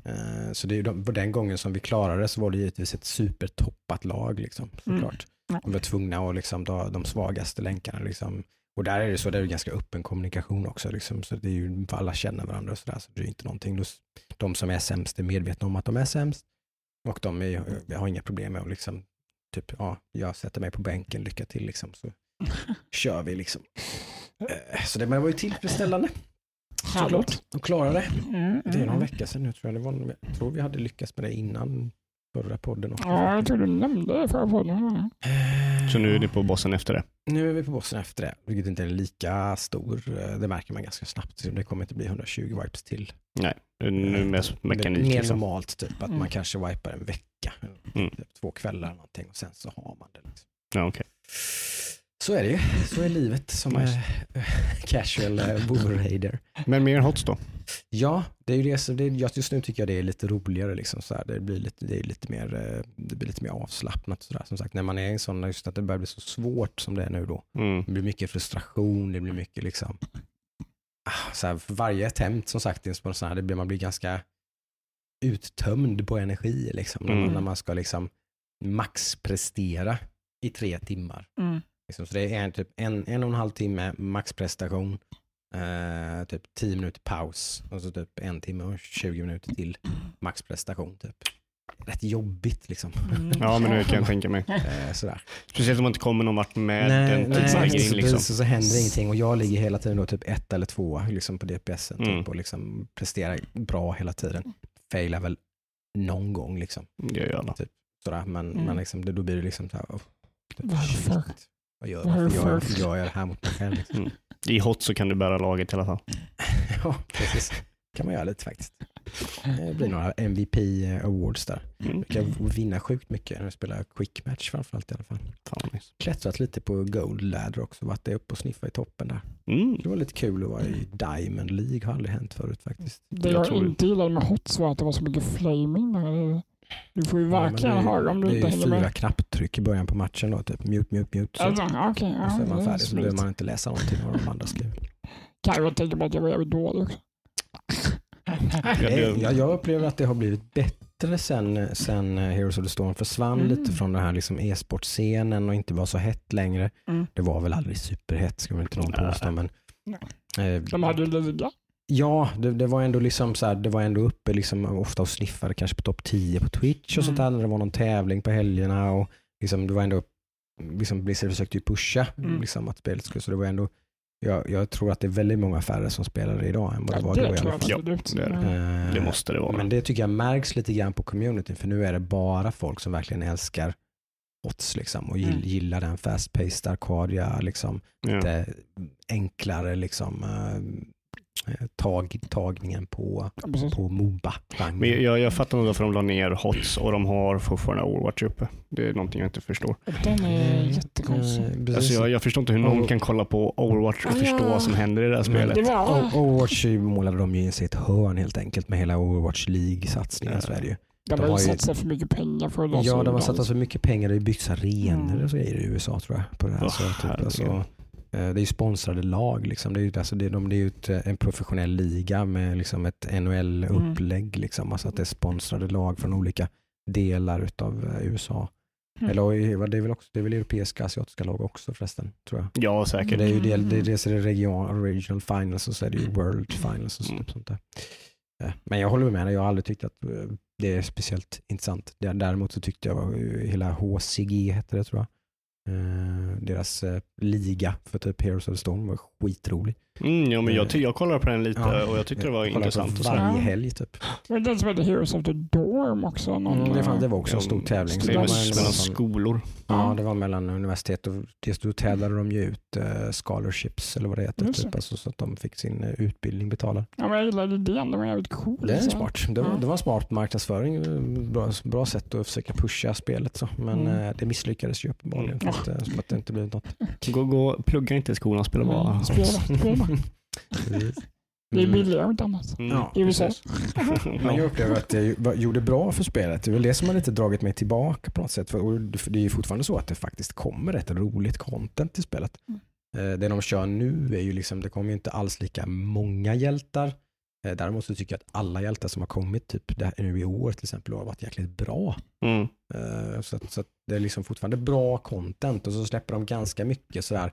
Eh, så det är de, på den gången som vi klarade det så var det givetvis ett supertoppat lag liksom, såklart. Ja. De var tvungna att liksom, ta de svagaste länkarna. Liksom. Och där är det så, det är ju ganska öppen kommunikation också. Liksom, så det är ju, alla känner varandra och sådär. Så det är ju inte någonting. De som är sämst är medvetna om att de är sämst. Och de är, jag har inga problem med att liksom, typ, ja, jag sätter mig på bänken, lycka till liksom. Så <laughs> kör vi liksom. Eh, Så det var ju tillfredsställande. Härligt. De klarade det. Mm, Det är någon mm. vecka sedan nu tror jag. Det var, jag tror vi hade lyckats med det innan förra podden också. Ja, jag tror du nämnde det förra podden. Eh, Så nu är ni på bossen efter det. Nu är vi på bossen efter det, vilket inte är lika stor. Eh, Det märker man ganska snabbt. Det kommer inte bli 120 wipes till. Nej, nu är mest mekanik. Mer Liksom. normalt, typ att Mm. man kanske wipar en vecka. Mm. Typ två kvällar eller någonting och sen så har man det. Liksom. Ja, okej. Så är det ju. Så är livet som Nice. är casual uh, boomer Men mer hots då? Ja, det är ju det det är, just nu tycker jag det är lite roligare. Liksom, så här. Det, blir lite, det, är lite mer, eh, det blir lite mer avslappnat. Så där. Som sagt, när man är i en sån, just att det börjar bli så svårt som det är nu då. Mm. Det blir mycket frustration, det blir mycket liksom, ah, så här, varje attempt som sagt, i en sån här, det blir, man blir ganska uttömd på energi liksom, när, man, Mm. när man ska liksom maxprestera i tre timmar. Mm. Liksom, så det är en, typ en, en och en halv timme maxprestation, eh, typ tio minuter paus och så typ en timme och 20 minuter till maxprestation. Typ. Rätt jobbigt liksom. Mm. Ja, men det kan jag <laughs> tänka mig. Eh, sådär. Speciellt om man inte kommer någon vart med nej, den in. Liksom. så, så händer ingenting och jag ligger hela tiden då typ ett eller två liksom på DPSen Mm. typ, och liksom presterar bra hela tiden. Failar väl någon gång liksom. Det gör alla. Sådär, men, Mm. men liksom, det, då blir det liksom så här, oh, typ, Varför? Vad gör, varför, gör, Varför? gör jag det här mot mig själv? Liksom? I hot så kan du bära laget i alla fall. <laughs> ja, precis. kan man göra lite faktiskt. Det blir några MVP awards där. Mm. Jag kan vinna sjukt mycket när jag spelar quick match framförallt i alla fall. Fan vad nice. Klättrat lite på gold ladder också, varit uppe och sniffa i toppen där. Mm. Det var lite kul att vara i Diamond League, har aldrig hänt förut faktiskt. Det Jag jag, inte gillade med Hots var att det var så mycket flaming. där. Du får ju Ja, verkligen det ju- höra om du Det inte är ju hänger fyra med. knapptryck i början på matchen då, typ mute, mute, mute. Så, Alltså, okej, och så är ja, man det är färdig så behöver man inte läsa någonting vad de andra skriver. Kan jag tänka mig att jag var jävligt dålig. Ja, Det, det- jag, jag upplever att det har blivit bättre sen, sen eh, Heroes of the Storm försvann Mm. lite från den här liksom e-sportscenen och inte var så hett längre. Mm. Det var väl aldrig superhett, ska väl inte någon påstå. Men, Nej. eh, De hade ju liga. Ja, det, det var ändå liksom så här, det var ändå uppe liksom ofta och sniffade kanske på topp 10 på Twitch och sånt där Mm. när det var någon tävling på helgerna och liksom det var ändå, liksom Blizzard försökte ju pusha Mm. liksom att spelet skulle, så det var ändå, jag, jag tror att det är väldigt många färre som spelar det idag än vad det Ja, var då i det alla jag fall. Ja, absolut. det det. Eh, Det måste det vara. Men det tycker jag märks lite grann på communityn för nu är det bara folk som verkligen älskar odds liksom och gill, Mm. gillar den fast-paced arkadia liksom Ja. lite enklare liksom eh, tag, tagningen på, precis. på Moba. Men jag, jag fattar nog varför de la ner HOTS och de har fortfarande Overwatch uppe. Det är någonting jag inte förstår. Den är Mm, jättekonstig. eh. Alltså jag, jag förstår inte hur någon kan kolla på Overwatch och Ah, förstå ja. vad som händer i det här Men spelet. Det var... Overwatch målade de ju in sig i ett hörn helt enkelt med hela Overwatch League-satsningen. Ja. Ju. De de har ju satsat för mycket pengar för att Ja, de har satsat så mycket pengar. Det har ju byggts arenor Mm. och så grejer i USA tror jag. På det här. Åh, så, typ, alltså, eh, det är ju sponsrade lag. Liksom. Det är ju, alltså, det de, det är ett, eh, en professionell liga med liksom ett NHL-upplägg. Liksom. Alltså att det är sponsrade lag från olika delar av USA. Mm. Eller det är väl också, det är väl europeiska asiatiska lag också förresten, tror jag. Ja, säkert. det är ju del, det, Mm. dels är det regional, regional finals och så är det ju world finals och så, Mm. typ sånt där. Eh, Men jag håller med dig, jag har aldrig tyckt att eh, det är speciellt intressant. Dä- Däremot så tyckte jag eh, hela HCG hette det tror jag. Eh, deras eh, liga för typ Heroes of the Storm var skitrolig. Mm, ja, men jag, jag kollade på den lite Ja. och jag tyckte det var intressant. på Och så. varje helg typ. Men den som hette Heroes of the Dorm också. Någon, Mm, det, fanns, det var också en stor tävling. Det var en- mellan en skolor. Ja, det var mellan universitet och då tävlade de ju ut eh, scholarships eller vad det heter. Just Typ, det. alltså, så att de fick sin eh, utbildning betalad. Ja, men jag gillade idén. Den var jävligt cool. Det är så. smart. Det var, Ja. det var en smart marknadsföring. eh, Bra, bra sätt att försöka pusha spelet. Så. Men Mm. eh, det misslyckades ju uppenbarligen. För att, som att det inte blev något. Gå, gå, plugga inte i skolan, spela bara. Mm, Spela, spela. Det är Mm. billigare inte annat. Mm, Ja, USA. Men jag upplever att det gjorde bra för spelet. Det är väl det som har lite dragit mig tillbaka på något sätt. För och det är ju fortfarande så att det faktiskt kommer rätt roligt content till spelet. Mm. Eh, Det de kör nu är ju liksom, det kommer ju inte alls lika många hjältar. Eh, Däremot så tycker jag att alla hjältar som har kommit typ det här, nu i år till exempel har varit jäkligt bra. Mm. Eh, Så, att, så att det är liksom fortfarande bra content och så släpper de ganska mycket sådär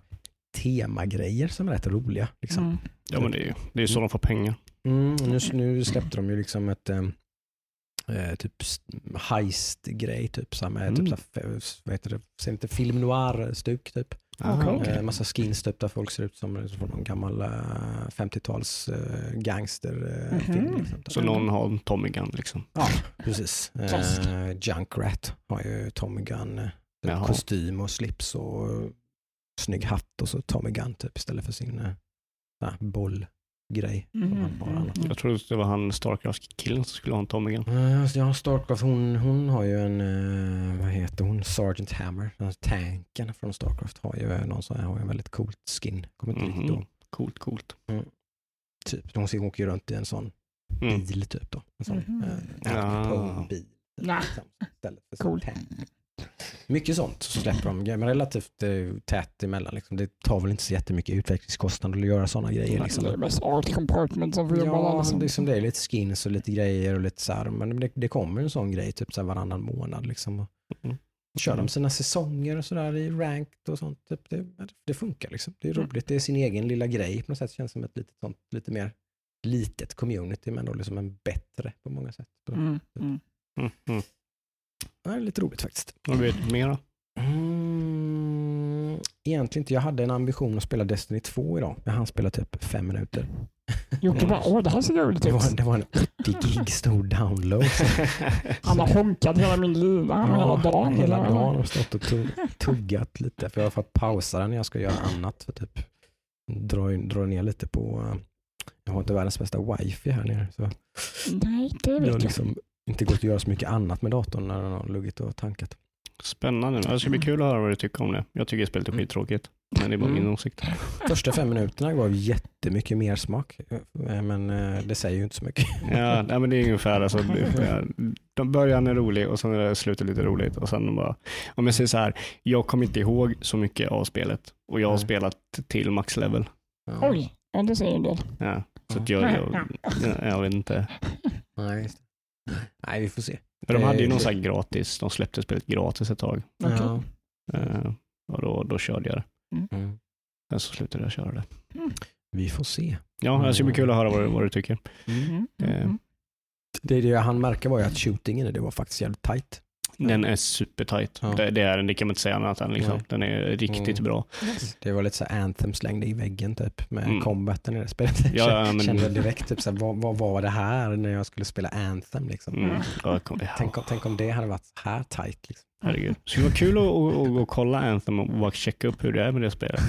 temagrejer som är rätt roliga. Liksom. Mm. Ja, men det är ju det är så de får pengar. Mm, nu, nu släppte de ju liksom ett eh, eh, typ heist-grej, typ, så med Mm. typ, så här, f- vad heter det, inte film noir-stuk typ. Okej. Aha. Eh, massa skins typ där folk ser ut som, som någon gammal eh, 50-tals eh, gangsterfilm. Mhm. liksom. Så någon har en Tommy Gun liksom. Ja, precis. Eh, Junkrat har ju Tommy Gun, eh, kostym och slips och eh, snygg hatt och så Tommy Gun typ istället för sin här bollgrej. som Mm, mm, annat. mm. Jag trodde det var han Starcraft-killen som skulle ha en Tommy Gun. Uh, ja, Starcraft, hon, hon har ju en, eh, vad heter hon, Sergeant Hammer, den här tanken från Starcraft har ju eh, någon sån här, har ju en väldigt coolt skin. Kommer inte riktigt ihåg. Mhm. Coolt, coolt. Typ, hon åker ju runt i en sån Mm. bil typ då. En sån Mhm. eh, Ja. Capone-bil. Nej. Liksom, istället för Cool. Mycket sånt så släpper de, men relativt eh, tätt emellan. Liksom. Det tar väl inte så jättemycket utvecklingskostnader att göra sådana grejer. Liksom. Det är mest art compartment som får jobba Ja, alla som... det, är det lite skins och lite grejer och lite så här, men det, det kommer en sån grej typ så här varannan månad liksom. Och Mm. Kör de sina säsonger och sådär i ranked och sånt. Typ, det, det funkar liksom. Det är Mm. roligt. Det är sin egen lilla grej på något sätt. Känns som ett litet sånt, lite mer litet community men då liksom en bättre på många sätt. Mm, mm. Det är lite roligt faktiskt. Vad vet du mer då? Mm, egentligen inte. Jag hade en ambition att spela Destiny 2 idag. Jag hann spela typ fem minuter. Jocke bara, åh det här ser roligt Det var, ut. det var en 80 gig stor download. Han har honkat hela min lina hela dagen. Hela dagen och stått och tu- tuggat lite. För jag har fått pausa den när jag ska göra annat. För typ dra, dra ner lite på, eh, jag har inte världens bästa wifi här nere. Så Nej, det har vet jag. liksom inte gått att göra så mycket annat med datorn när den har luggit och tankat. Spännande. Det ska bli kul att höra vad du tycker om det. Jag tycker spelet är skittråkigt. Men det är bara min Mm. åsikt. Första fem minuterna gav jättemycket mer smak. eh, Men eh, det säger ju inte så mycket. Ja, nej, men det är ungefär alltså, <laughs> de början är rolig och sen är det slutet lite roligt. Och sen bara, om jag säger så här, jag kommer inte ihåg så mycket av spelet och jag har Nej. spelat till max level. Ja. Oj, ja, det säger en del. Ja, så att jag, jag, jag, jag vet inte. Nej, just det. Nej, vi får se. Men de hade ju Eh, någon så här gratis, de släppte spelet gratis ett tag. Okej. Ja. Eh, och då, då körde jag det. Mm. Sen så slutade jag köra det. Vi får se. Ja, det ska bli kul att höra vad, du- vad du tycker. Mm, mm, Eh, mm. Det, det han märka var ju att shootingen det var faktiskt jävligt tight. Den är supertight. Ja. Det, det, är, den, det kan man inte säga annat än. Liksom. Den är riktigt Mm. bra. Yes. Det var lite så anthem slängde i väggen typ med Mm. combaten i det spelet. Ja, ja, men- Kände jag direkt typ så här, vad, vad var det här när jag skulle spela anthem liksom. Mm. Ja, kom, ja. Tänk, om, tänk om det hade varit så här tight liksom. Herregud. Det skulle vara kul att, att, att, att kolla Anthem och bara checka upp hur det är med det spelet.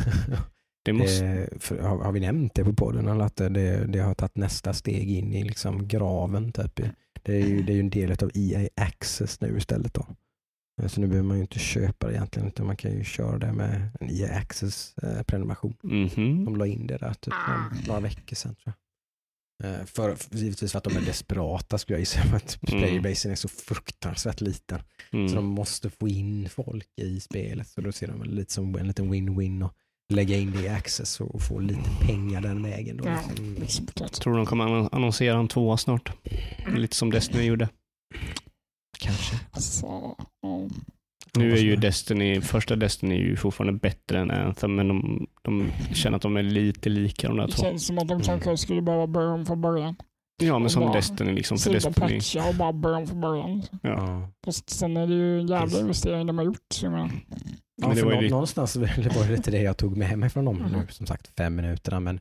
Det <laughs> måste... det, för, har, har vi nämnt det på podden eller att det, det har tagit nästa steg in i liksom graven typ. Det är ju, det är ju en del av EA Access nu istället då. Så nu behöver man ju inte köpa det egentligen utan man kan ju köra det med en EA Access eh, prenumeration. Mhm. De la in det där typ för några veckor sedan tror jag. Eh, För, för, givetvis för att de är desperata skulle jag gissa. För att Mm. playerbasen är så fruktansvärt liten. Mm. Så de måste få in folk i spelet. Så då ser de väl lite som en liten win-win och lägga in det i access och få lite pengar den vägen. Då. Ja, liksom. det. Tror de kommer annon- annonsera en tvåa snart. Lite som Destiny gjorde. Kanske. Alltså, ja. Nu är ju Destiny, första Destiny är ju fortfarande bättre än Anthem, men de, de känner att de är lite lika de där Det två. känns som att de kanske skulle behöva börja om från början. Ja, men som bara Destiny liksom. För Destiny, och bara börja om från början. ja. Fast sen är det ju en jävla investering de har gjort. Så jag menar, Ja, Men det var ju Någonstans det var det lite det jag tog med mig från dem nu, Mhm. som sagt fem minuterna. Men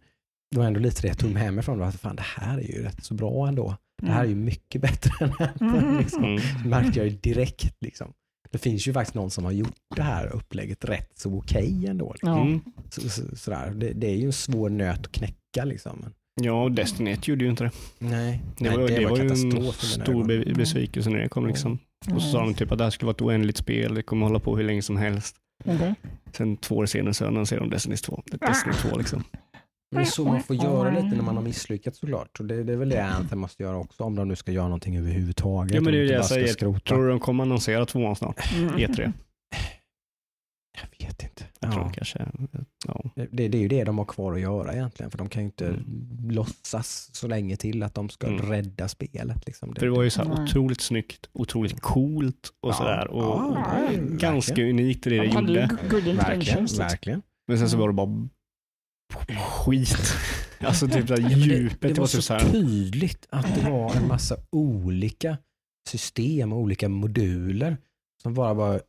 det var ändå lite det jag tog med mig från dem. Att fan, det här är ju rätt så bra ändå. Det här är ju mycket bättre än <laughs> Anthem. Mhm. Liksom. Mm. Det märkte jag ju direkt. Liksom. Det finns ju faktiskt någon som har gjort det här upplägget rätt så okej ändå. Liksom. Mm. Så, så, sådär. Det, det är ju en svår nöt att knäcka. Liksom. Ja, Destiny 1 gjorde ju inte det. nej, Det nej, var, det var ju en stor ögon. be- besvikelse när det kom. Liksom. Och så sa de typ att det här skulle vara ett oändligt spel, det kommer hålla på hur länge som helst. Okej. Sen två år senare så annonserade de Destiny 2. Destiny 2 liksom. Det är så man får göra lite när man har misslyckats såklart. Och det, det är väl det Anthem måste göra också om de nu ska göra någonting överhuvudtaget. Ja, men det är det jag säger. Skrota. Tror du de kommer annonsera tvåan snart? Mm. E3? Jag vet inte. Jag tror Ja. kanske. Ja. Det, det är ju det de har kvar att göra egentligen. För de kan ju inte låtsas så länge till att de ska Mm. rädda spelet. Liksom. För det var ju så här Nej. otroligt snyggt, otroligt coolt och Ja. sådär. Och Ja, det är ganska verkligen. unikt i det det De ju gjorde. good Verkligen, liksom. verkligen. Men sen så var det bara skit. <laughs> Alltså typ men djupet. det, det var var så typ såhär. tydligt att det var en massa olika system och olika moduler som bara var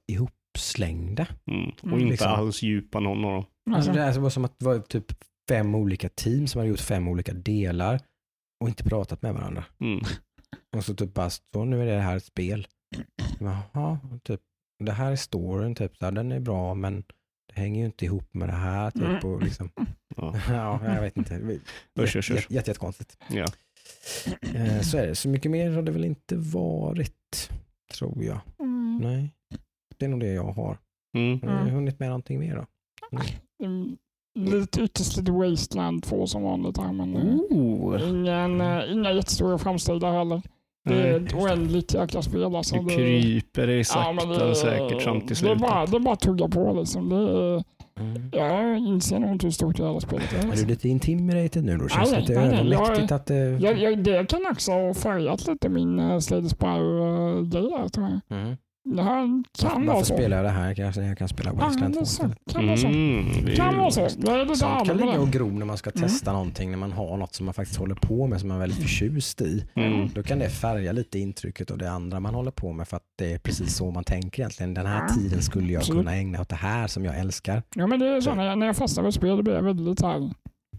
ihopslängda. Mm. Och Mm, inte liksom. alls djupa någon av dem. Alltså, Alltså, det här var som att det var typ fem olika team som hade gjort fem olika delar och inte pratat med varandra. Mm. Och så typ bara, så nu är det här ett spel. Jaha, typ, det här är storyn, typ, så här, den är bra men det hänger ju inte ihop med det här. Typ, och liksom, Ja. <laughs> ja, jag vet inte. Usch, usch, usch. Jätte, jätte, jättekonstigt. Ja. Eh, Så är det. Så mycket mer har det väl inte varit, tror jag. mm, Nej, det är nog det jag har. Mm. Har ni Mm. hunnit med någonting mer då? mm, lite lite Wasteland 2 som vanligt här men eh, Oh. ingen, eh, inga jättestora framsteg där heller. Det är ett oändligt jäkla spel alltså. Du Det- kryper dig Ja, sakta men det- och säkert fram till Det är slutet. bara, det är bara att tugga på liksom. Det Mm. jag inser nog inte hur stort det här spelet är. Är du Alltså. lite intimidated nu då? Känns det Nej, lite nej, nej, jag- övermäktigt att det... Jag, jag, det kan också ha färgat lite min uh, Slade Spire-grej här tror jag. Mm. Det här kan vara Varför så. spelar jag det här? Kanske jag kan spela Wasteland det 2 är så. istället. Kan vara så. Mm, det är Kan vara så. Jag är lite Sånt kan ligga och det. gro när man ska Mm. testa någonting, när man har något som man faktiskt håller på med som man är väldigt förtjust i. Mm. Då kan det färga lite intrycket av det andra man håller på med för att det är precis så man tänker egentligen. Den här Ja. tiden skulle jag Absolut. kunna ägna åt det här som jag älskar. Ja men det är så när jag, när jag fastnar vid spel då blir jag väldigt så här.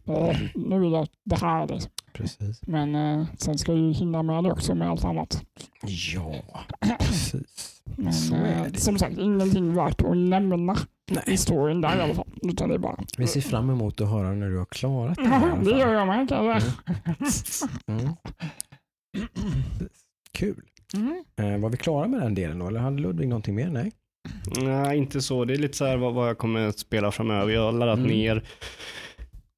eh, nu vill jag det här liksom. Precis. Men eh, sen ska ju hinna med det också med allt annat. Ja, <clears throat> precis. Men Så är eh, det. som sagt ingenting värt att nämna i Nej. storyn där i alla fall. Utan det är bara... Vi ser fram emot att höra när du har klarat det här. i alla det fall. gör jag med kan jag säga. Mm. <clears throat> Kul. Mm. Eh, var vi klara med den delen då? Eller hade Ludvig någonting mer? Nej. Nej, inte så. Det är lite så här vad, vad jag kommer att spela framöver. Jag har laddat Mm. ner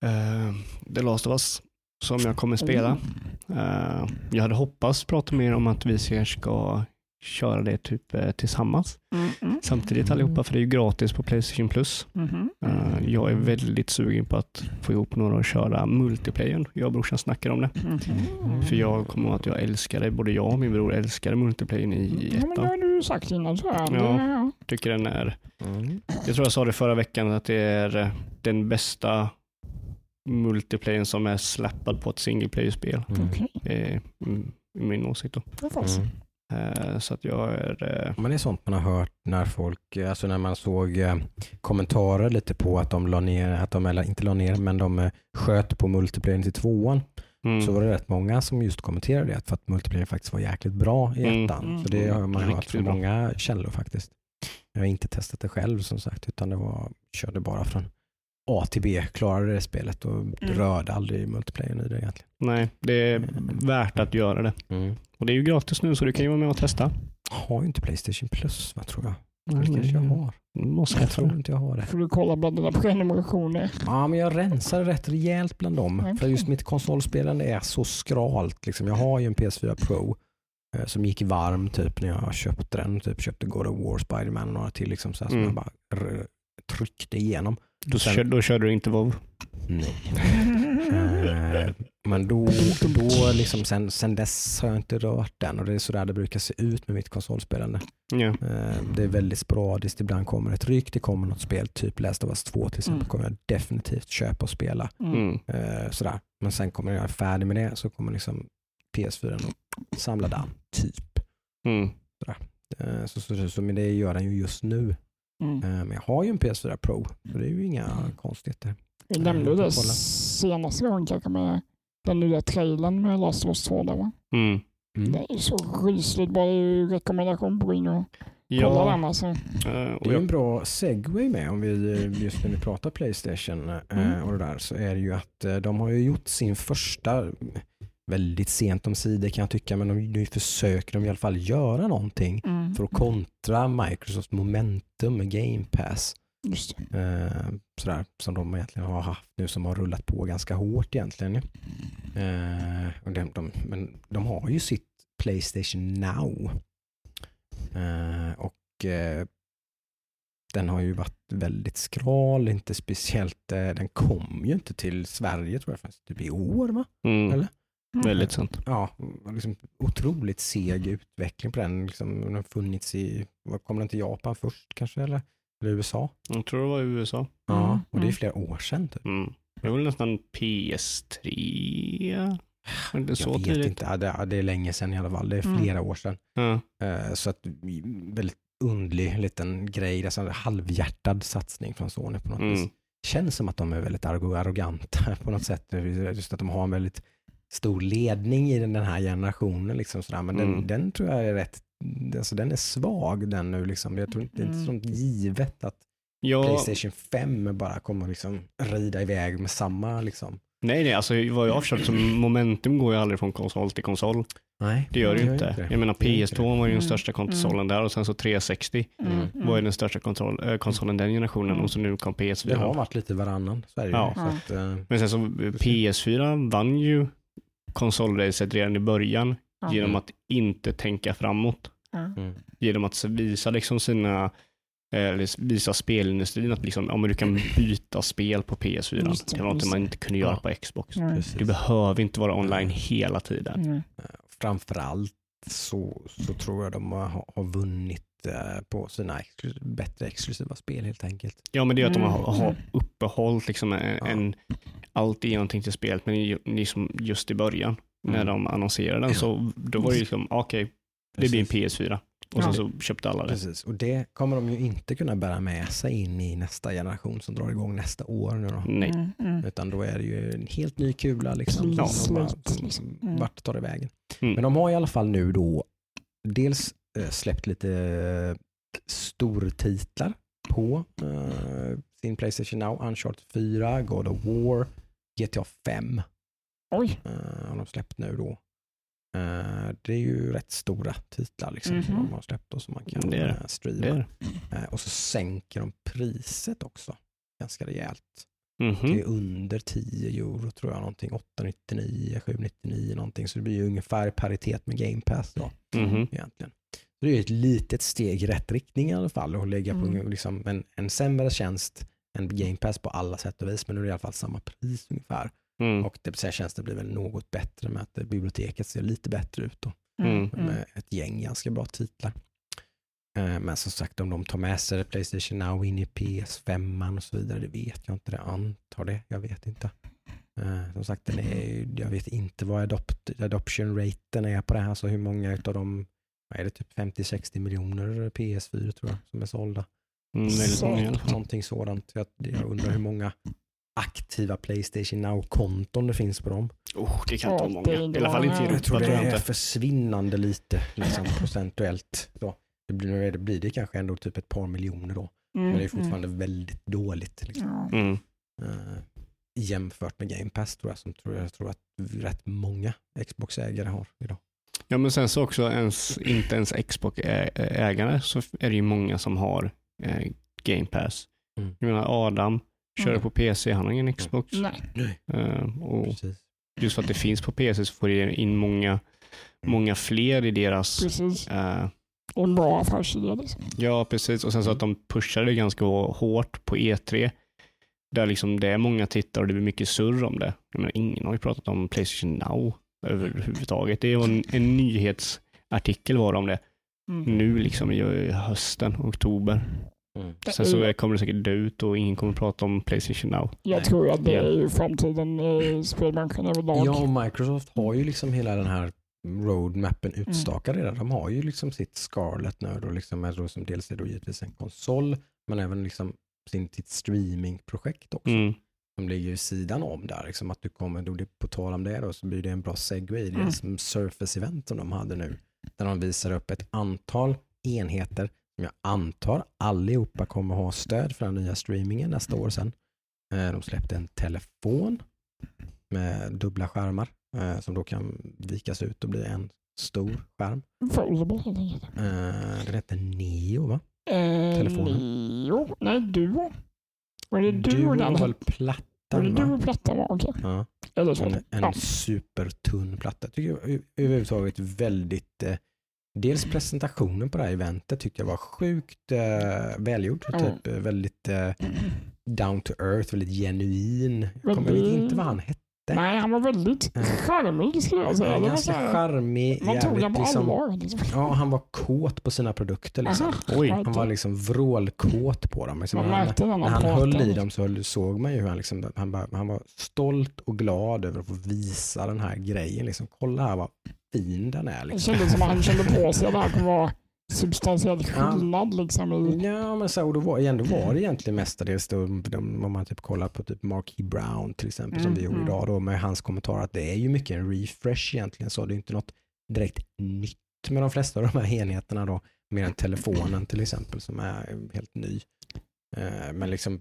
uh, The Last of Us som jag kommer spela. Eh, jag hade hoppats prata mer om att vi ska- ska köra det typ eh, tillsammans Mm, mm, samtidigt allihopa för det är ju gratis på Playstation Plus. mhm. Eh, jag är väldigt sugen på att få ihop några och köra multiplayern. Jag och brorsan snackar om det. Mhm. För jag kommer ihåg att jag älskade, både jag och min bror älskade multiplayern i Ja, men det ettan. har du sagt innan så här. Ja. Det, ja. Tycker den är Mm. Jag tror jag sa det förra veckan att det är den bästa multiplayern som är slappad på ett single player-spel. Mm. Eh, mm, i min åsikt då. Mm. Eh, så att jag är... Eh, Men det är sånt man har hört när folk, alltså när man såg eh, kommentarer lite på att de la ner, att de, eller inte la ner, men de eh, sköt på multiplayer till tvåan. mm, Så var det rätt många som just kommenterade det, för att multiplayer faktiskt var jäkligt bra i Mm. ettan. Mm. Så det har man hört från många källor faktiskt. Jag har inte testat det själv som sagt, utan det var, körde bara från A till B, klarade det spelet och rörde aldrig multiplayern i det egentligen. nej, det är värt att göra det. Mm. Och det är ju gratis nu så du kan ju vara med och testa. Har ju inte Playstation Plus, vad tror jag? Mm. Det kanske jag har. Du måste Jag tror inte jag har det. Får du kolla bland dina prenumerationer. Ja, men jag rensar rätt rejält bland dem. Okej. För just mitt konsolspelande är så skralt. Liksom. Jag har ju en PS4 Pro eh, som gick varm typ när jag köpte den. Typ köpte God of War, Spiderman och några till liksom, så här, som Mm. jag bara tryckte igenom. Då, Sen- kör, då körde du inte WoW. Nej. Eh, men då, då liksom, sen, sen dess har jag inte rört den och det är så där det brukar se ut med mitt konsolspelande. Eh, Det är väldigt sporadiskt. Ibland kommer ett ryck, det kommer något spel, typ Last of Us 2 till exempel, Mm. kommer jag definitivt köpa och spela. Mm. Mm. Eh, sådär. Men sen kommer jag färdig med det så kommer liksom PS4 och samla damm, typ. Mm. Eh, så, så, så, så, men det gör den ju just nu. Mm. Eh, men jag har ju en PS4 Pro, så det är ju inga konstigheter. Vi nämnde det Kolla. senaste gången kanske med den nya trailern med Last of Us 2 där va? Mm. Mm. Det är så rysligt bra. Det är ju rekommendation på gå in och kolla Ja, den alltså. eh, Det är en jag, bra segway med om vi eh, just när vi pratar Playstation eh, Mm. och det där så är det ju att eh, de har ju gjort sin första väldigt sent om sidor kan jag tycka men de, nu försöker de i alla fall göra någonting Mm. för att kontra Microsofts momentum med Game Pass. Just det. Eh, sådär, som de egentligen har haft nu som har rullat på ganska hårt egentligen. Eh, och de, de, men de har ju sitt Playstation Now. Eh, och eh, den har ju varit väldigt skral, inte speciellt, eh, den kom ju inte till Sverige tror jag, typ i år va? Mm. Eller? Väldigt sant. Ja, liksom otroligt seg utveckling på den. Liksom, den har funnits i, vad kom den till Japan först kanske eller? Eller USA? Jag tror det var i USA. Ja, Mm, och det är mm. flera år sedan typ. Mm. Det var väl nästan PS3? Var det inte så jag vet tidigt? inte, ja, det, ja, det är länge sedan i alla fall. Det är Mm. flera år sedan. Eh, så att väldigt undlig liten grej, alltså en halvhjärtad satsning från Sony på något Mm. vis. Känns som att de är väldigt arro- arroganta <laughs> på något sätt. Just att de har en väldigt stor ledning i den den här generationen. Liksom sådär. Men den, Mm. den tror jag är rätt, alltså den är svag den nu. Liksom. Jag tror inte det är inte Mm. sånt givet att Ja, Playstation 5 bara kommer liksom rida iväg med samma liksom. nej, nej, alltså vad jag har förstått så momentum går ju aldrig från konsol till konsol. Nej, Det gör det ju inte. det. Jag menar Det gör inte PS2 var ju den Mm. största konsolen där och sen så 360 Mm. var ju den största kontroll, äh, konsolen den generationen Mm. och så nu kom Det PS4. har varit lite varannan. Så är det ju. Ja. Så att, eh, Men sen så eh, PS4 vann ju konsolracet redan i början Ja. genom att inte tänka framåt. Mm. Genom att visa liksom sina eh, eller visa spelindustrin att liksom, men du kan byta spel på PS4. Just det, var något man inte kunde göra Ja. på Xbox. Precis. Du behöver inte vara online hela tiden. Mm. framförallt så, så tror jag de har, har vunnit eh, på sina exklu- bättre exklusiva spel helt enkelt. Ja, men det är att de Mm. har, har uppehållit liksom en, Ja. en, allt igenom till spelet, men ju- liksom just i början när Mm. de annonserade den Ja. så då var det liksom, okej, det blir en Precis. PS4. Och sen så köpte alla det. Precis, och det kommer de ju inte kunna bära med sig in i nästa generation som drar igång nästa år nu då. Nej. Mm. Mm. Utan då är det ju en helt ny kula liksom. Ja. bara, liksom. Mm. Vart tar det vägen? Mm. Men de har i alla fall nu då dels eh, släppt lite eh, stortitlar på eh, sin Playstation Now. Uncharted 4, God of War, GTA 5 Oj. eh, har de släppt nu då. Eh, det är ju rätt stora titlar liksom som Mhm. de har släppt och som man kan Det är det. eh, streama. Det är Eh, och så sänker de priset också ganska rejält. Mhm. Det är under 10 euro tror jag, någonting 899, 799 någonting. Så det blir ju ungefär paritet med Game Pass då Mhm. egentligen. Det är ju ett litet steg i rätt riktning i alla fall och lägga på Mm. liksom en, en sämre tjänst än Game Pass på alla sätt och vis, men nu är det i alla fall samma pris ungefär. Mm. Och det, tjänsten blir väl något bättre med att biblioteket ser lite bättre ut då, Mm. Mm. med ett gäng ganska bra titlar. Eh, Men som sagt, om de tar med sig Playstation Now in i PS5 och så vidare, det vet jag inte. Det antar det, jag vet inte. Eh, Som sagt, den är, jag vet inte vad adopt, adoption raten är på det här, så hur många av dem, vad är det, typ 50-60 miljoner PS4 tror jag som är sålda. Mm, fall. Någonting sådant. Jag, jag undrar hur många aktiva Playstation Now-konton det finns på dem. Oh, det kan inte vara många. I alla fall inte i. Europa Jag tror det är inte. försvinnande lite liksom, procentuellt. Så. Det blir, det, blir det kanske ändå typ ett par miljoner då. Mm. Men det är fortfarande väldigt dåligt liksom. Mm. Eh, jämfört med Game Pass tror jag, som tror jag, jag tror att rätt många Xbox-ägare har idag. Ja, men sen så också ens, inte ens Xbox-ägare så är det ju många som har eh, Game Pass. Mm. Jag menar Adam kör Mm. på PC, han har ingen Xbox. Nej. Eh, och Precis. just för att det finns på PC så får det in många, många fler i deras Precis. eh, En bra affärsidé liksom. Ja, precis. Och sen så att de pushar det ganska hårt på E3. Där liksom det är många tittare och det blir mycket surr om det. Jag menar, ingen har ju pratat om Playstation Now överhuvudtaget. Det är en, en nyhetsartikel var det om det. Mm. Nu liksom i hösten, oktober. Mm. Sen så kommer det säkert dö ut och ingen kommer prata om Playstation Now. Jag tror att det är framtiden i spelbranschen överlag. Ja, och Microsoft har ju liksom hela den här roadmappen utstakad redan. De har ju liksom sitt Scarlet nu då, liksom, då som dels är då givetvis en konsol, men även liksom sin, sitt streamingprojekt också. Mm. Som ligger vid sidan om där. Liksom att du kommer, då på tal om det då, så blir det en bra segway i Mm. deras Surface-event som de hade nu. Där de visar upp ett antal enheter som jag antar allihopa kommer ha stöd för den nya streamingen nästa år sen. Eh, De släppte en telefon med dubbla skärmar eh, som då kan vikas ut och bli en stor skärm. Enkelt. Eh, Den heter Neo va? Telefonen. Neo? Nej, Duo. Var det Duo Du den var väl Var det plattan Duo va? plattan var? Okej. Ja. Eller så. En, en Ja. supertunn platta. Tycker jag överhuvudtaget väldigt eh, Dels presentationen på det här eventet tyckte jag var sjukt eh, välgjord. Ja. Typ, eh, väldigt eh, down to earth, väldigt genuin. Jag, kommer, inte vad han hette. Nej, han var väldigt Eh. charmig skulle jag säga. Det var Ganska charmig, man tog honom på liksom, allvar. Liksom. Ja, han var kåt på sina produkter. Liksom. Aha, Oj. Han var liksom vrålkåt på dem. Liksom, Man han, märkte när när han han höll i dem så höll- såg man ju hur han, liksom, han, bara, han var stolt och glad över att få visa den här grejen. Liksom, Kolla här vad fin den är. Det Liksom. kändes som att han kände på sig att det här kommer vara substantiell Ja. skillnad. Liksom, i, Ja, men så, och då var, var det egentligen mestadels då, om man typ kollar på typ Marquis Brown till exempel som Mm, vi gjorde mm. idag då med hans kommentar att det är ju mycket en refresh egentligen så det är inte något direkt nytt med de flesta av de här enheterna då mer än telefonen till exempel som är helt ny. Eh, men liksom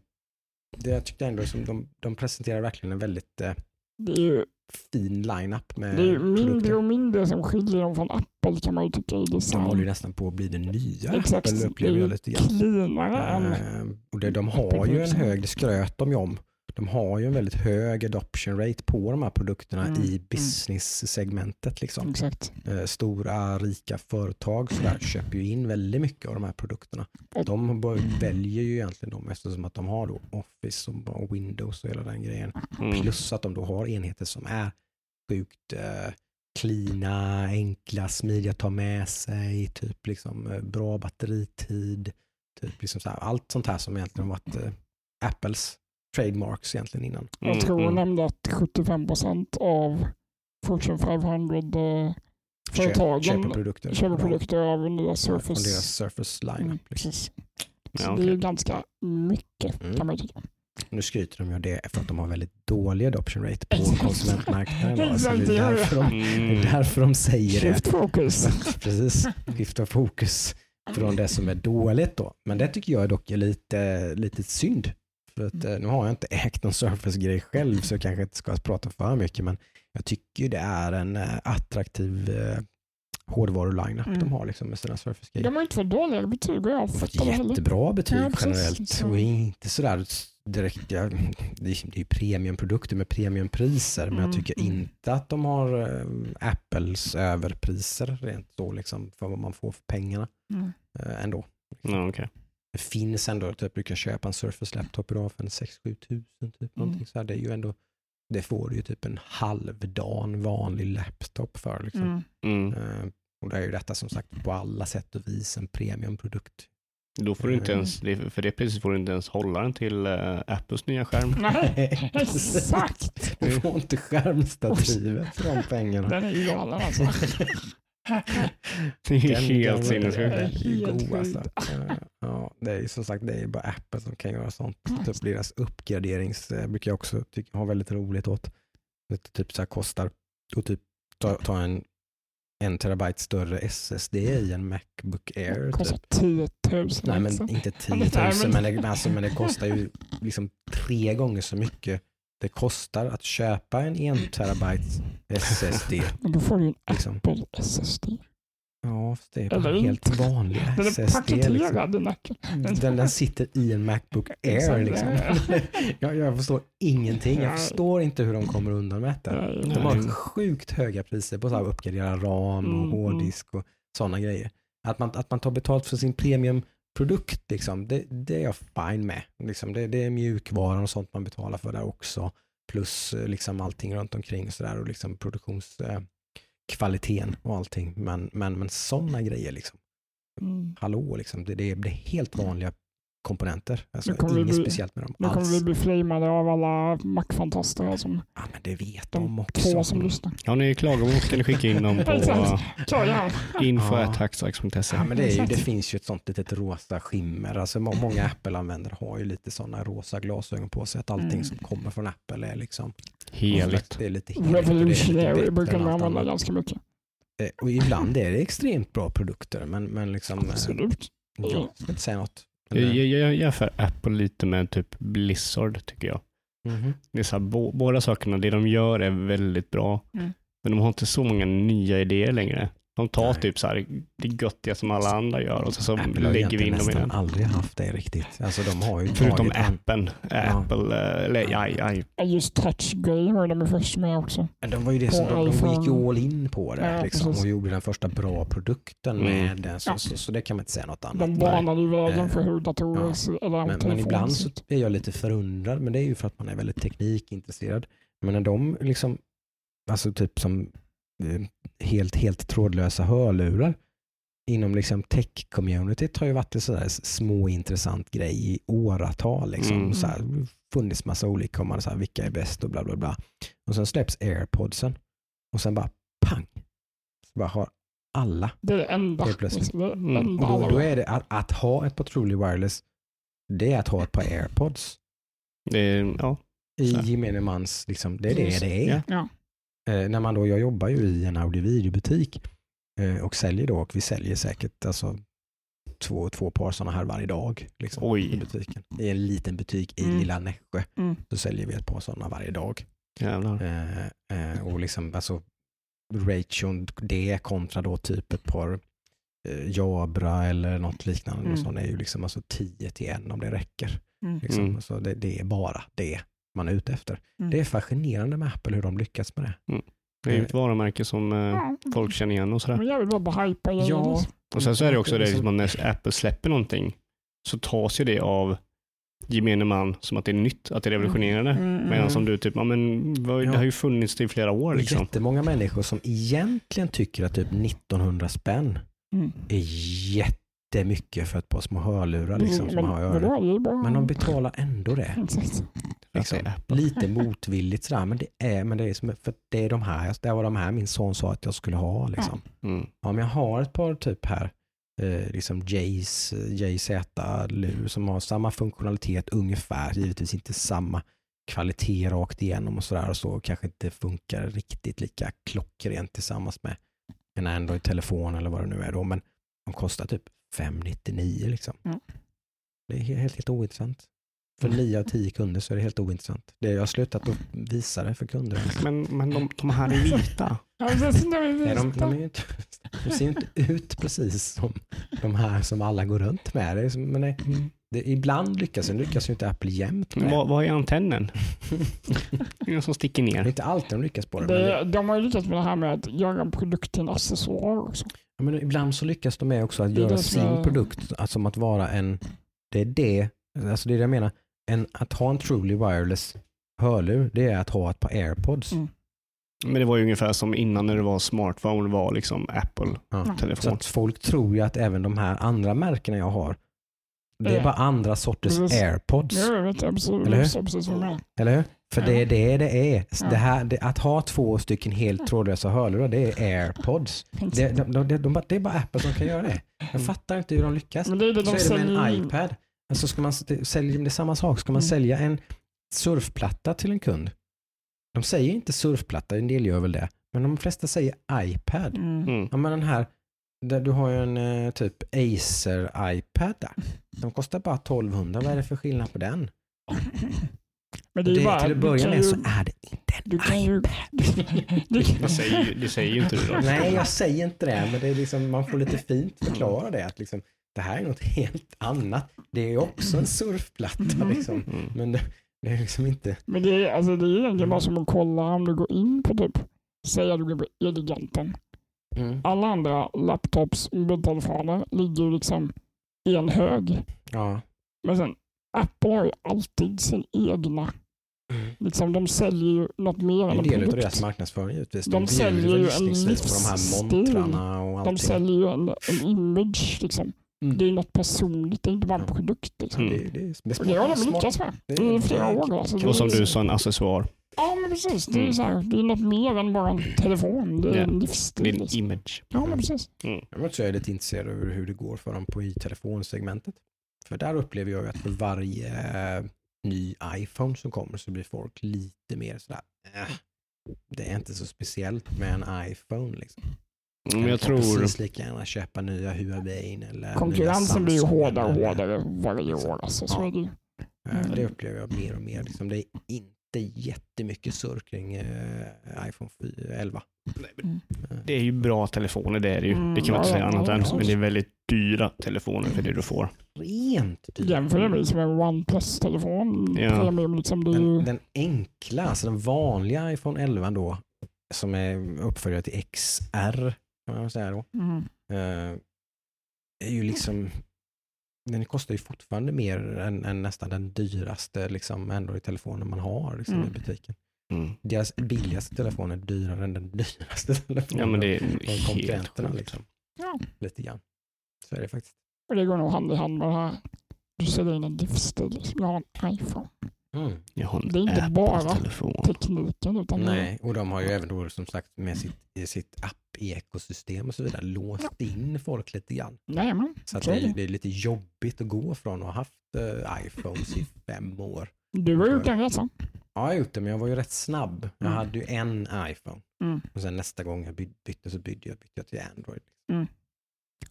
det jag tyckte ändå som de, de presenterar verkligen en väldigt eh, det är ju fin line-up med det är mindre produkter. och mindre som skiljer dem från Apple kan man ju tycka i De håller ju nästan på att bli det nya Exakt, Apple upplever jag lite grann. cleanare än... Eh, och det, de har ju en hög, det skröt de ju om, de har ju en väldigt hög adoption rate på de här produkterna Mm, i mm. business-segmentet. Liksom. Exakt. Eh, stora rika företag så där, köper ju in väldigt mycket av de här produkterna. De väljer ju egentligen dem eftersom att de har då Office och Windows och hela den grejen. Mm. Plus att de då har enheter som är sjukt eh, cleana, enkla, smidiga att ta med sig, typ liksom eh, bra batteritid, typ liksom så här, allt sånt här som egentligen varit eh, Apples trademarks egentligen innan. Jag tror hon Mm. nämnde att 75 procent av Fortune 500 eh, Köp, företagen köper produkter. köper produkter av nya Från Surface. deras Surface line. Mm, liksom. precis. Ja, Så okej. det är ganska mycket Mm. kan man ju tycka. Nu skryter de ju det för att de har väldigt dålig adoption rate på <laughs> konsumentmarknaden. då. Så Exakt, det, det är därför de, det Mm. är därför de säger det. Shift focus. <laughs> Precis, skifta fokus från det som är dåligt då. Men det tycker jag är dock är lite, lite synd. För att, eh, nu har jag inte ägt någon Surface-grej själv så jag kanske inte ska prata för mycket men jag tycker det är en eh, attraktiv eh, hårdvaru-lineup Mm. de har liksom med sina Surface-grejer. De har inte fått dåliga betyg jag har fått. Jättebra betyg Ja, generellt Så- och inte sådär direkt, ja, det är det är ju premiumprodukter med premiumpriser men jag Mm, tycker mm. inte att de har eh, Apples överpriser rent så liksom för vad man får för pengarna Mm. eh, ändå. Ja, okej. Det finns ändå, typ, du kan köpa en Surface Laptop idag för en 6-7 tusen typ. Någonting så här. Det är ju ändå, det får du ju typ en halvdan vanlig laptop för. Liksom. Mm. Mm. Eh, och det är ju detta som sagt på alla sätt och vis en premiumprodukt. Då får du inte Mm. ens, det- för det priset får du inte ens hålla den till eh, Apples nya skärm. Nej, <laughs> exakt. Du får inte skärmstativet för de pengarna. Den är galen alltså. <laughs> Det är ju helt sinnessjukt. Det är ju alltså. Ja, det är som sagt det är bara Apple som kan göra sånt. Typ deras uppgraderings eh, brukar jag också tycka, ha väldigt roligt åt. Det typ så här kostar och typ ta, ta en en terabyte större SSD i en Macbook Air. Det kostar Typ. 10 000 Nej alltså. men inte 10 Ja, 000 men- nej, men- men det, alltså, men det kostar ju liksom tre gånger så mycket det kostar att köpa en 1 terabyte SSD. Men då får du en Liksom. Apple SSD. Ja, det är bara helt inte. vanlig Den är SSD. Liksom. paketerad i nacken. Den, den sitter i en Macbook Air. Liksom. ja, <laughs> jag, jag förstår ingenting. Jag förstår inte hur de kommer undan med detta. De har sjukt höga priser på här uppgradera ram och Mm, hårddisk och sådana grejer. Att man, att man tar betalt för sin premiumprodukt, liksom, det, det är jag fine med. Liksom, det, det är mjukvaran och sånt man betalar för där också. Plus eh, liksom allting runt omkring så där, och liksom produktionskvaliteten och allting. Men, men, men sådana grejer, liksom, Mm. hallå, liksom, det, det är helt vanliga komponenter. Alltså, kommer inget bli- speciellt med dem Nu kommer alls. vi bli flamade av alla Mac-fantaster som Ja, men det vet de de också. två som lyssnar. Har ni klagomål kan ni skicka in dem <laughs> på. Klar, <laughs> ja. men det, ju, det finns ju ett sånt litet rosa skimmer. Alltså, må- många Apple-användare har ju lite sådana rosa glasögon på sig. Att allting Mm. som kommer från Apple är liksom Heligt. Det är lite heligt Revolutionary brukar man använda annat. ganska mycket. Eh, Och ibland är det extremt bra produkter. Men, men liksom, eh, Absolut. jag ska inte säga något. Jag, jag, jag jämför Apple lite med typ Blizzard tycker jag. mhm. Det är så här, bo, båda sakerna, det de gör är väldigt bra. Mm. Men de har inte så många nya idéer längre. De tar Nej. typ så här det göttiga som alla andra gör och så, så Apple lägger vi in dem i den. aldrig haft det riktigt. Alltså de har ju Förutom appen. Apple, eh, eller aj, aj. Ja, Just touch-grejen var de först med också. Men de var ju det som de, de gick ju all in på det Ja, liksom, och gjorde den första bra produkten Mm. med det. Så, Ja. så, så det kan man inte säga något annat. De banade ju vägen Eh, för hur datorer ser- eller Men, men ibland så är jag lite förundrad, men det är ju för att man är väldigt teknikintresserad. Men när de liksom, alltså typ som helt, helt trådlösa hörlurar inom liksom tech-communityt har ju varit en sådär små intressant grej i åratal. Liksom. Mm. Så här, funnits massa olika om man så här, vilka är bäst och bla bla bla. Och sen släpps airpodsen och sen bara pang. Så bara har alla. Det är det enda. Helt plötsligt. Det är Mm. Och då, då är det att, att ha ett par truly wireless, det är att ha ett par airpods. Det är, ja. i gemene mans, liksom, det är det det är. Ja. Eh, när man då, jag jobbar ju i en audio-videobutik eh, och säljer då, och vi säljer säkert alltså, två, två par sådana här varje dag. Liksom, Oj. I butiken. I en liten butik i Mm. lilla Nässjö Mm. så säljer vi ett par sådana varje dag. Jävlar. Eh, eh, och liksom alltså ration det kontra då typ ett par eh, Jabra eller något liknande. Mm. Och sånt är ju liksom alltså 10 till 1 om det räcker. Mm. Liksom. Mm. Så det, det är bara det man är ute efter. Mm. Det är fascinerande med Apple hur de lyckats med det. Det är ju ett varumärke som eh, folk känner igen och sådär. Men jag vill bara hypa. Ja. Och sen så är det också det Så- liksom, när Apple släpper någonting så tas ju det av gemene man som att det är nytt, att det är revolutionerande. Mm, Medan mm. som du typ, ja men Ja. det har ju funnits det i flera år liksom. Jättemånga människor som egentligen tycker att typ 1900 spänn Mm. är jättemycket för ett par små hörlurar liksom, som men, man har bara... Men de betalar ändå det. <laughs> Det Liksom. Lite motvilligt sådär, men det är, men det är som, för det är de här, det var de här min son sa att jag skulle ha. Liksom. Mm. Ja, men jag har ett par typ här, eh, liksom JZ, JZ lur som har samma funktionalitet ungefär, givetvis inte samma kvalitet rakt igenom och sådär och så kanske inte funkar riktigt lika klockrent tillsammans med en Android-telefon eller vad det nu är då, men de kostar typ 599 liksom. Mm. Det är helt, helt ointressant. För nio av tio kunder så är det helt ointressant. Det, jag har slutat att visa det för kunder. Men, men de, de här är vita. <laughs> Nej, de, de, är inte, de ser ju inte ut precis som de här som alla går runt med. Det är men det, det, ibland lyckas den, lyckas ju inte Apple jämt med. Vad, vad är antennen? <laughs> Det är någon som sticker Det är ner. inte alltid de lyckas på det. Det, de har ju lyckats med det här med att göra en produkt till en accessoar också. ja, men ibland så lyckas de med också att göra sin produkt alltså, som att vara en, det är det, alltså det är det jag menar, en, att ha en truly wireless hörlur, det är att ha ett par airpods. Mm. Men det var ju ungefär som innan när det var smartphone var liksom Ja. Så Apple-telefon. att folk tror ju att även de här andra märkena jag har, det är Ja. bara andra sorters Precis. airpods. Ja, vet Eller hur? precis. Eller hur? För det är det det är. Ja. Det här, det, att ha två stycken helt trådlösa hörlurar, det är airpods. Det, de, de, de, det är bara Apple som kan göra det. Jag fattar inte hur de lyckas. Men det är det Så de är det med en iPad. Alltså ska man, det, säljer, det är samma sak. Ska man Mm. sälja en surfplatta till en kund, de säger inte surfplatta, en del gör väl det, men de flesta säger iPad. Mm. Mm. Ja men den här, där du har ju en eh, typ Acer iPad där. <laughs> De kostar bara 1200, vad är det för skillnad på den? <laughs> Men det är Det, bara, till att du börja med ju- så är det inte en Du kan ju... <laughs> du, Det säger, det säger ju inte du då. Nej, jag säger inte det, men det är liksom, man får lite fint förklara det. Att liksom, det här är något helt annat. Det är också en surfplatta. Mhm. Liksom. Mm. Men det, det är liksom inte... men det är, alltså, det är egentligen bara som att kolla om du går in på typ, säg att du på Eleganten. Mm. Alla andra laptops, mobiltelefoner ligger ju liksom i en hög. Ja. Men sen Apple har ju alltid sin egna. Liksom, de säljer ju något mer Det än är en en del av produkt. deras marknadsföring givetvis. De bjuder säljer ju en visningsvis på de här livsstil. och De säljer ju en, en image. Liksom. Mm. Det är något personligt, det är inte bara en Ja. produkt. Liksom. Mm. Det, det, är- det är Och det har de lyckats med Det- i flera år. Alltså, Och som du sa, en accessoar. Ja, men precis. Det är, Mm. så här, det är något mer än bara en telefon. Det är Ja. en Det är livsstil. en Liksom. image. Ja, men precis. Jag måste säga lite intresserad över hur det går för dem på i telefonsegmentet. För där upplever jag ju att för varje eh, ny iPhone som kommer så blir folk lite mer sådär, äh, det är inte så speciellt med en iPhone. Liksom. Men jag tror... precis lika gärna köpa nya Huawei eller Konkurrensen blir ju hårdare och hårdare varje år. Alltså, så Ja. är det. Eh, Det upplever jag mer och mer. Liksom. Det är inte jättemycket surr kring eh, iPhone 4, 11. Det är ju bra telefoner, det är det ju. Mm, det kan man inte säga annat än. Men det är väldigt dyra telefoner för det du får. Rent dyrt. Jämför det med som en OnePlus-telefon. Ja. Premium, liksom, det. Den, den enkla, alltså den vanliga iPhone 11 då, som är uppföljare till XR, kan man säga då, Mm. eh, är ju liksom, den kostar ju fortfarande mer än, än nästan den dyraste liksom, Android-telefonen man har liksom, Mm. i butiken. Mm. Deras billigaste telefon är dyrare än den dyraste <laughs> telefonen. Ja, men det är helt konkurrenterna. sjukt. Liksom. Ja. Lite grann. Så är det faktiskt. Och det går nog hand i hand med det här. Du säljer in en livsstil. Jag har en iPhone. Mm. Jag har en Det är inte bara Apple-telefon. Tekniken utan Nej, och de har ju även då som sagt med sitt, i sitt app-ekosystem och så vidare låst in folk lite grann. Men Så att det, är det. är lite jobbigt att gå från att ha haft eh, iPhones i fem år. Du har gjort den resan. Ja, jag har gjort det, men jag var ju rätt snabb. Jag Mm. hade ju en iPhone. Mm. Och sen nästa gång jag by- bytte så bytte jag, bytte jag till Android.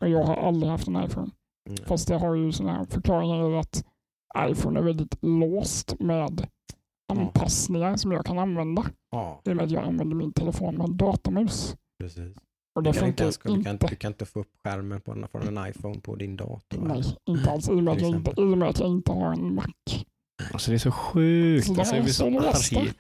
Och jag har aldrig haft en iPhone. Mm. Fast det har ju sådana här förklaringar i att iPhone är väldigt låst med anpassningar som jag kan använda. Ja, I och med att jag använder min telefon med datamus. Precis. Och det Du kan, inte funkar ens, du, kan, inte. du kan inte få upp skärmen på en, från en iPhone på din dator. Nej, inte alls. I och, med att jag inte, att jag har en Mac. Alltså det är så sjukt. Alltså, jag är så arg.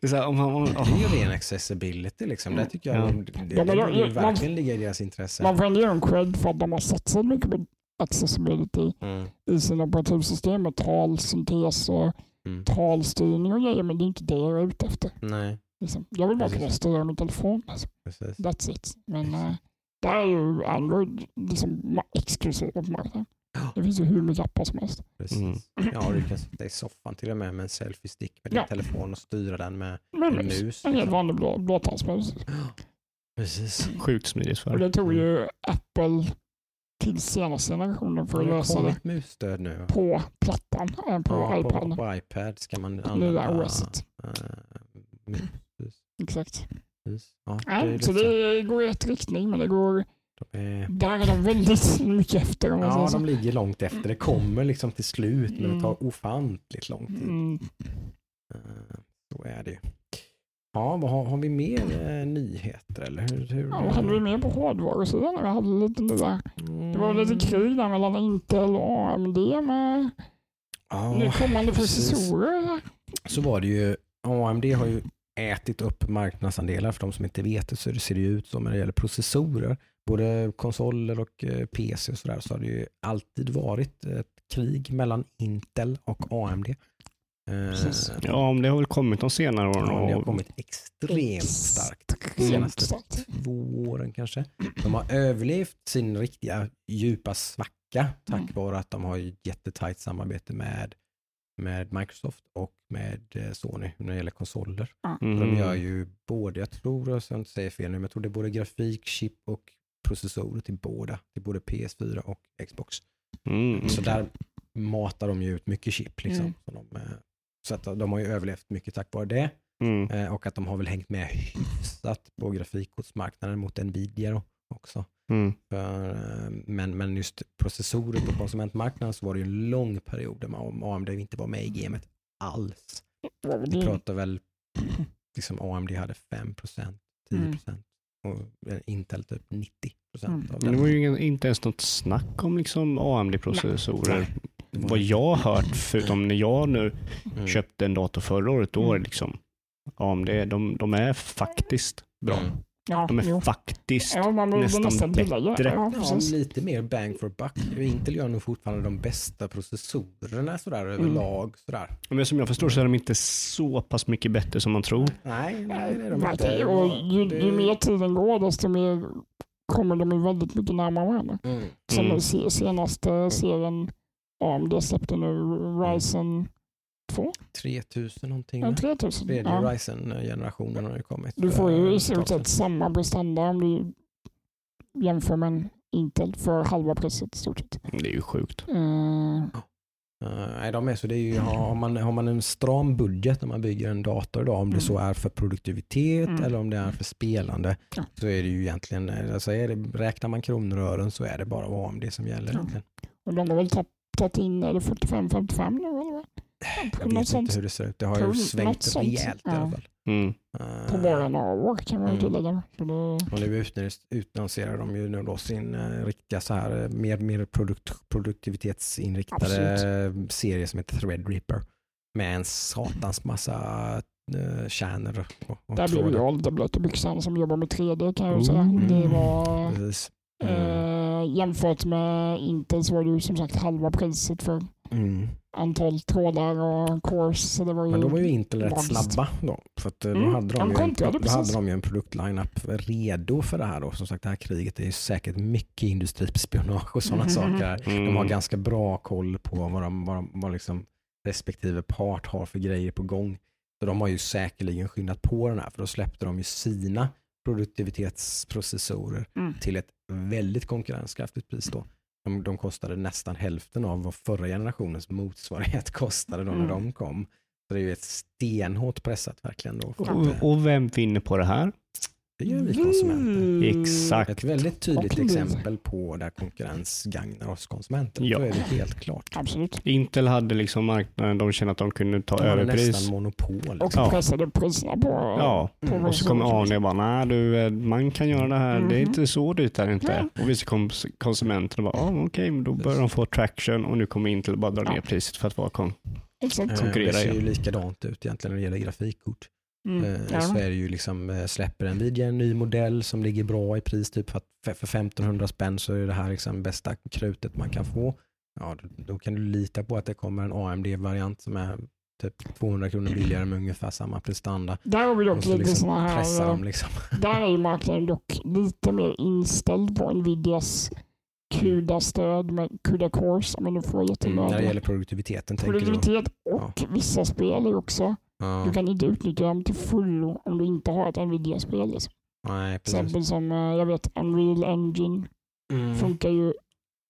Det är så här, om man, om, Det är ju ren accessibility liksom. Det tycker jag Ja. de- det, det, Ja, men ju jag- man- verkligen ligga i deras intresse. Man får ge dem cred för att de har satsat mycket på accessibility Mm. i sina operativsystem med talsyntes och Mm. talstyrning och grejer. Men det är inte det jag är ute efter. Nej, Liksom. Jag vill bara kunna styra min telefon. Alltså. precis. That's it. Men äh, där är ju Android liksom ma- exklusiv på marknaden. Det finns ju hur mycket appar som helst. precis. Mm. Ja, du kan sitta i soffan till och med med en selfie-stick med din Ja. telefon och styra den med Men en mus. En helt liksom. vanlig blå, blåtandsmus. Precis. sjukt smidigt Och för. det tog ju Apple till senaste generationen för att lösa det musstöd nu. på plattan, äh, på Ja, iPaden. på, på iPad ska man Nya använda OSet. äh, mus. Exakt. Ja, lite så det går i rätt riktning, men det går, De är, där är de väldigt mycket efter om man ja, säger de ligger långt efter. Det kommer liksom till slut, men det Mm. tar ofantligt lång tid. Mm. Eh, Så är det ju. Ja, vad har, har vi mer eh, nyheter eller hur? hur Ja, vad hade vi mer på hårdvarusidan? Vi hade lite det där. Det var Mm. lite krig där mellan Intel och AMD med Ja, nu kommande processorer. så var det ju. AMD har ju ätit upp marknadsandelar. För de som inte vet det så ser det ut som när det gäller processorer. Både konsoler och eh, PC och sådär så har det ju alltid varit ett krig mellan Intel och AMD. Eh, Precis. Ja, om det har väl kommit de senare åren. Ja, det har kommit extremt starkt de senaste två åren kanske. De har överlevt sin riktiga djupa svacka tack Mm. vare att de har jättetajt samarbete med, med Microsoft och med eh, Sony när det gäller konsoler. Mm. De gör ju både, jag tror, jag ska inte säga fel nu, men jag tror det är både grafik, chip och processorer till båda. Till både PS4 och Xbox. Mm. Så där matar de ju ut mycket chip. Liksom, Mm. så de, eh, så att de har ju överlevt mycket tack vare det. Mm. Eh, och att de har väl hängt med hyfsat på grafikkortsmarknaden mot Nvidia då också. Mm. För, eh, men, men just processorer på konsumentmarknaden så var det ju en lång period där man- AMD inte var med i gamet alls. Vi det. pratar väl, liksom AMD hade 5%, 10% och eh, Intel typ 90% Mm. av Men den. det var ju ingen, inte ens något snack om liksom AMD-processorer. Vad jag har hört, förutom när jag nu Mm. köpte en dator förra året, då var det Mm. liksom AMD, de, de är faktiskt bra. Mm. Ja, De är jo. faktiskt Ja, man nästan nästan bättre. Ja, lite mer bang for buck. Intel gör nog fortfarande de bästa processorerna sådär Mm. överlag. Sådär. Men som jag förstår så är de inte så pass mycket bättre som man tror. Nej, nej, det är de inte. Och ju, Det- ju mer tiden går desto mer kommer de ju väldigt mycket närmare varandra. Mm. Som Mm. senaste serien AMD släppte nu, Ryzen 2, 3000 någonting. ja, va? 3000. Tredje Ja. Ryzen-generationen har ju kommit. Du får ju i ett stort sett samma prestanda om du jämför med en Intel för halva priset i stort sett. Det är ju sjukt. Eh, Eh, nej, de är så det är ju, har, man, har man en stram budget när man bygger en dator idag, om det Mm. så är för produktivitet Mm. eller om det är för spelande, Ja. så är det ju egentligen, eh, alltså är det, räknar man kronor och ören så är det bara AMD som gäller. Ja. egentligen. och de har väl tagit- in, är det 45-55 nu eller vad? Jag vet sånt. inte hur det ser ut. Det har ju svängt rejält i alla Ja. fall. Mm. På Eh, bara några år kan man ju Mm. tillägga. Och nu utannonserar de ju nu då sin uh, riktiga så här, eh, mer, mer produkt, produktivitetsinriktade serie som heter Threadripper. Med en satans massa uh, kärnor och, och där blev trådar. jag lite blöt i byxan som jobbar med 3D kan jag ju säga. Mm. Det var, Precis. Mm. eh, jämfört med Intel så var det ju som sagt halva priset för Mm. antal trådar och cores. Så det var ju, Men då var ju Intel rätt snabba då. För att eh, då, Mm, hade de, de ju en, då hade precis. de ju en produktlineup redo för det här då. Som sagt det här kriget är ju säkert mycket industrispionage och sådana <laughs> Mhm. saker. De har Mm. ganska bra koll på vad, de, vad, de, vad liksom respektive part har för grejer på gång. Så de har ju säkerligen skyndat på den här för då släppte de ju sina produktivitetsprocessorer Mm. till ett väldigt konkurrenskraftigt pris då. De, de kostade nästan hälften av vad förra generationens motsvarighet <laughs> kostade då när Mm. de kom. Så det är ju ett stenhårt pressat verkligen då. Att, eh, Och, och vem vinner på det här? Det gör vi konsumenter. Exakt. Ett väldigt tydligt Och vi. exempel på där konkurrens gagnar oss konsumenter. Ja. Så är det helt klart. Absolut. Intel hade liksom marknaden, de kände att de kunde ta De överpris. nästan monopol. Och Liksom. Ja. pressade priserna på... Ja, på Mm. och så kommer Arne och bara, nej du, eh, man kan göra det här, det är Mhm. inte så dyrt är det inte. Nej. Och vi som kons- konsumenter bara, ah, okej, men då börjar de få traction och nu kommer Intel bara dra Ja. ner priset för att vara kon. Exakt. Eh, konkurrera Det ser ju likadant ut egentligen när det gäller grafikkort. Mm. Eh, Ja. Så är det ju liksom, eh, släpper Nvidia en ny modell som ligger bra i pris, typ för, att för för 1500 spänn så är det här liksom bästa krutet man kan få. Ja, då, kan du lita på att det kommer en AMD-variant som är typ 200 kronor billigare med ungefär samma prestanda. Där har vi dock så lite liksom sådana här... de liksom. <laughs> Där är ju marknaden dock lite mer inställd på Nvidias CUDA-stöd med CUDA Cores. Man nu får Mm, när det gäller produktiviteten du? produktivitet och vissa spel också. Ja, Du kan inte utnyttja dem till fullo om du inte har ett Nvidia-spel. Liksom. nej, precis. exempel som, eh, jag vet, Unreal Engine Mm. funkar ju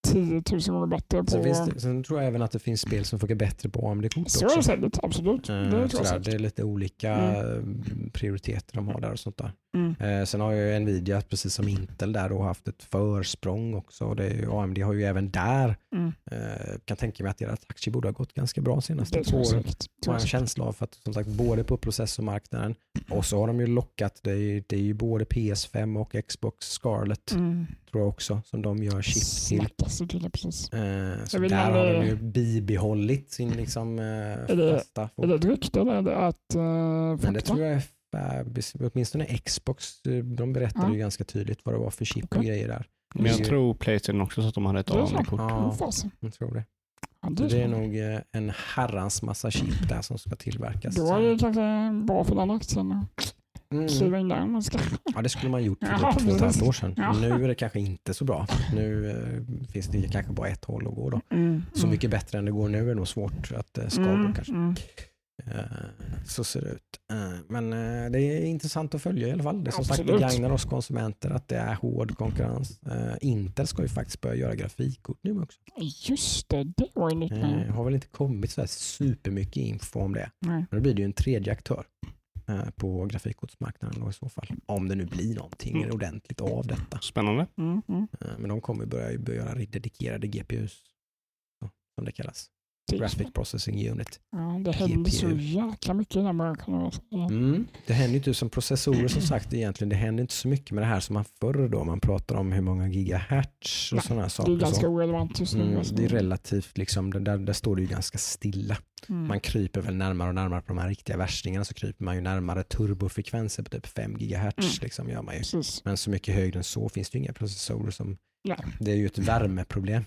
10 000 gånger bättre på... Sen, det, sen tror jag även att det finns spel som funkar bättre på AMD-kort Så är det också. säkert, absolut. Eh, det sådär, säkert. det är lite olika Mm. eh, prioriteter de har där och sånt där. Mm. Eh, sen har ju Nvidia, precis som Intel, där då haft ett försprång också. Och det är, ju- AMD har ju även där, Mm. eh, kan tänka mig att deras aktier borde ha gått ganska bra senaste Det jag åren. har jag en känsla av för att som sagt både på processormarknaden och så har de ju lockat, det är, ju- det är ju både PS5 och Xbox Scarlett Mm. tror jag också som de gör chip till. Det till, precis. Eh, så där inte, har de det- ju bibehållit sin liksom eh, det- fasta Är det ett rykte eller är det att uh, Men det tror jag är åtminstone Xbox, eh, de berättade Ja. ju ganska tydligt vad det var för chip och Okej. grejer där. Men jag tror Playstation också så att de hade ett. AMD-kort. Ja. Jag tror det. Ja, det det är nog eh, en herrans massa chip där som ska tillverkas. Då är det kanske bra för den aktien Mm. in där. Man ska. Ja, det skulle man gjort för Ja, typ två och ett halvt år sedan. Ja. Nu är det kanske inte så bra. Nu eh, finns det kanske bara ett håll att gå då. Mm. Så mycket bättre än det går nu är det nog svårt att det ska gå mm. kanske. Mm. Eh, Så ser det ut. Eh, Men eh, det är intressant att följa i alla fall. Det är som sagt det Absolut. gagnar oss konsumenter att det är hård konkurrens. Intel ska ju faktiskt börja göra grafikkort nu också. Just det, det var ju. Eh, med. har väl inte kommit så här supermycket info om det. Nej. Men då blir det ju en tredje aktör på grafikkortsmarknaden då i så fall. Om det nu blir någonting Mm. ordentligt av detta. Spännande. Mm. Mm. Men de kommer börja börja göra dedikerade GPUs. Som det kallas. Det, Graphic Processing Unit. ja, det händer så jäkla mycket i den branschen. Mm. Det händer ju inte som processorer som sagt egentligen. Det händer inte så mycket med det här som man förr då. Man pratar om hur många gigahertz och sådana Det är saker. ganska orelevant just nu. Mm, alltså. det är relativt, liksom, där, där står det ju ganska stilla. Mm. Man kryper väl närmare och närmare på de här riktiga värstingarna så kryper man ju närmare turbofrekvenser på typ 5 gigahertz. Mm. Liksom, gör man ju. Precis. Men så mycket högre än så finns det ju inga processorer som... Nej. Det är ju ett värmeproblem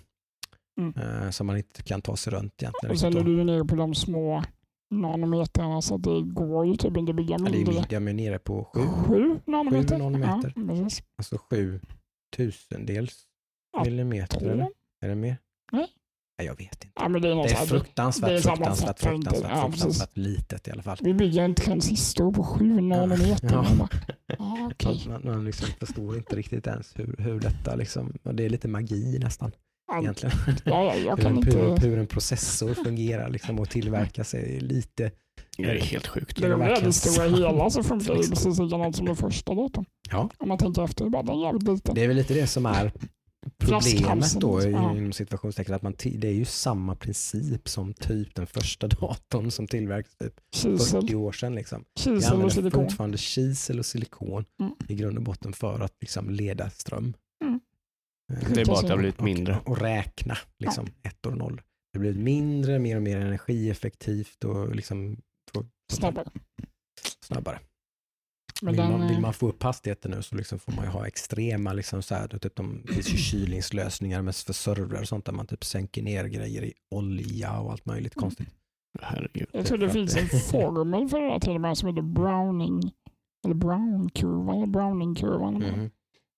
Mm. eh, som man inte kan ta sig runt egentligen. Och sen riktigt är du nere på de små nanometrarna så det går ju typ inte att bygga Ja, det är mindre. med nere på sju, Sju nanometer. Sju nanometer. Ja, alltså sju tusendels Ja, millimeter. Eller? Är det mer? Nej. Nej, jag vet inte. Ja, det är Det är fruktansvärt, det är fruktansvärt, fruktansvärt, Ja, fruktansvärt litet i alla fall. Vi bygger en transistor på sju nanometer. Ja. Man <laughs> Ja, okej. Man, man, man liksom förstår inte riktigt ens hur, hur detta liksom, det är lite magi nästan egentligen. ja, ja, jag <laughs> Hur kan en, hur, inte... hur en processor fungerar liksom och tillverkar sig lite. Det är helt sjukt. Det är roliga är det stora hela <laughs> så funkar det ju precis likadant som den första datorn. Ja. Om man tänker efter, bara den är jävligt liten. Det är väl lite det som är Problemet då är ja. inom situationstecken att man det är ju samma princip som typ den första <laughs> datorn som tillverkades typ Kisel, 40 år sedan. Liksom. Kisel och använder silikon. fortfarande kisel och silikon Mm. i grund och botten för att liksom leda ström. Mm. Eh, Det är bara att det har blivit mindre. Och, och räkna liksom ettor och noll. Det blir mindre, mer och mer energieffektivt och liksom Snabbare. snabbare. Men Vill, den, man, vill man få upp hastigheten nu så liksom får man ju ha extrema, liksom så här, typ de, det finns ju kylningslösningar med för servrar och sånt där man typ sänker ner grejer i olja och allt möjligt Mm. konstigt. Herregud. jag tror det finns en <laughs> formel för det här till och med som heter Browning eller Brown-kurvan eller Browning-kurvan Mhm.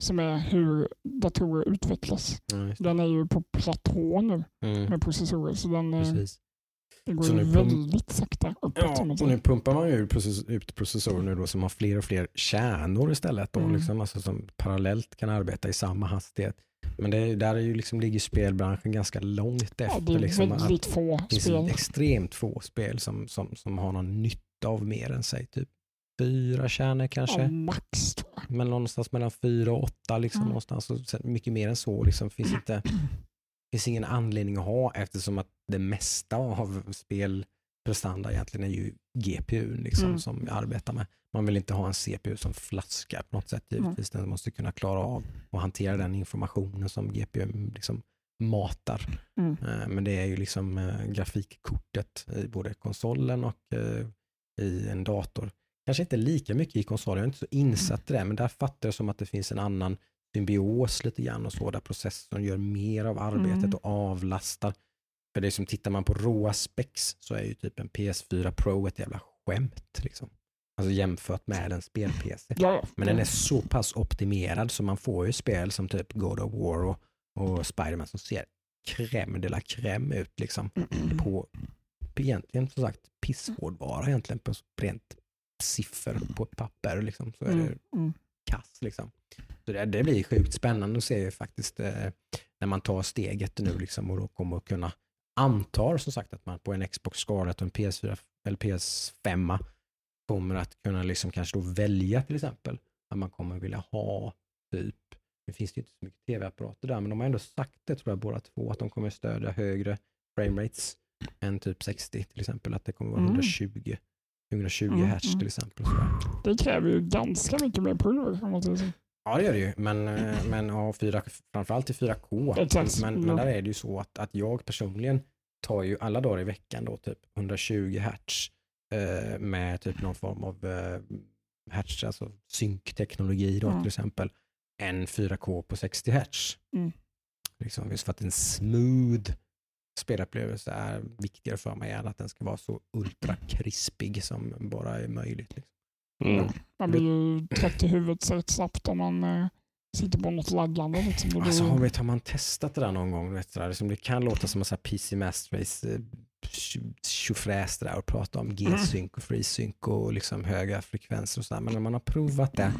Som är hur datorer utvecklas. Ja. Den är ju på platå nu Mm, med processorer så den eh, precis. det går Så nu väldigt sakta uppåt. Ja, och nu pumpar man ju ut process- ut processorer nu då som har fler och fler kärnor istället då, Mm. liksom, alltså som parallellt kan arbeta i samma hastighet. Men det, är- där är ju liksom, ligger spelbranschen ganska långt efter. Ja, det är liksom, att väldigt få det finns spel. extremt få spel som, som, som har någon nytta av mer än sig. Typ fyra kärnor kanske. Ja, max. Men någonstans mellan fyra och åtta. Liksom, Mm. någonstans. Mycket mer än så liksom, finns inte <clears throat> finns ingen anledning att ha eftersom att det mesta av spelprestanda egentligen är ju GPU liksom, Mm. som jag arbetar med. Man vill inte ha en CPU som flaskar på något sätt givetvis. Den måste kunna klara av och hantera den informationen som GPU liksom matar. Mm. Eh, Men det är ju liksom eh, grafikkortet i både konsolen och eh, i en dator. Kanske inte lika mycket i konsolen, jag är inte så insatt i det, men där fattar jag som att det finns en annan symbios lite grann och så, där processorn gör mer av arbetet Mm. och avlastar. För det som tittar man på råa specs så är ju typ en PS4 Pro ett jävla skämt. Liksom. Alltså jämfört med en spel-PC. Ja. Men den är så pass optimerad så man får ju spel som typ God of War och, och Spiderman som ser crème de la crème ut liksom. På, på egentligen som sagt pisshårdvara egentligen på rent siffer på ett papper liksom. Så är det Mm. Mm. kass liksom. Så det, det blir sjukt spännande att se faktiskt eh, när man tar steget nu liksom och då kommer att kunna antar som sagt att man på en Xbox Scarlett och en PS4 eller PS5 kommer att kunna liksom kanske då välja till exempel att man kommer vilja ha typ, nu finns det ju inte så mycket tv-apparater där, men de har ändå sagt det tror jag båda två, att de kommer stödja högre framerates än typ 60 till exempel, att det kommer vara Mm. 120, 120 Mm, hertz mm. till exempel. Det kräver ju ganska mycket mer pulver. Man. Ja det gör det ju, men, eh, men ja, 4, framförallt i 4K. Exakt. Men, men där är det ju så att, att jag personligen tar ju alla dagar i veckan då typ 120 hertz eh, med typ någon form av eh, hertz, alltså synkteknologi då Mm. till exempel, än 4K på 60 hertz. Mm. Liksom, just för att en smooth spelupplevelse är viktigare för mig än att den ska vara så ultra krispig som bara är möjligt. Liksom. Mm. Man blir ju trött i huvudet så rätt snabbt om man eh, sitter på något laggande. Liksom. Blir- Alltså, har, vet, har man testat det där någon gång? Vet, du, liksom, det kan låta som en PC Master Race eh, tjo- tjofräs där och prata om G-sync och FreeSync och liksom höga frekvenser och sådär. Men när man har provat det,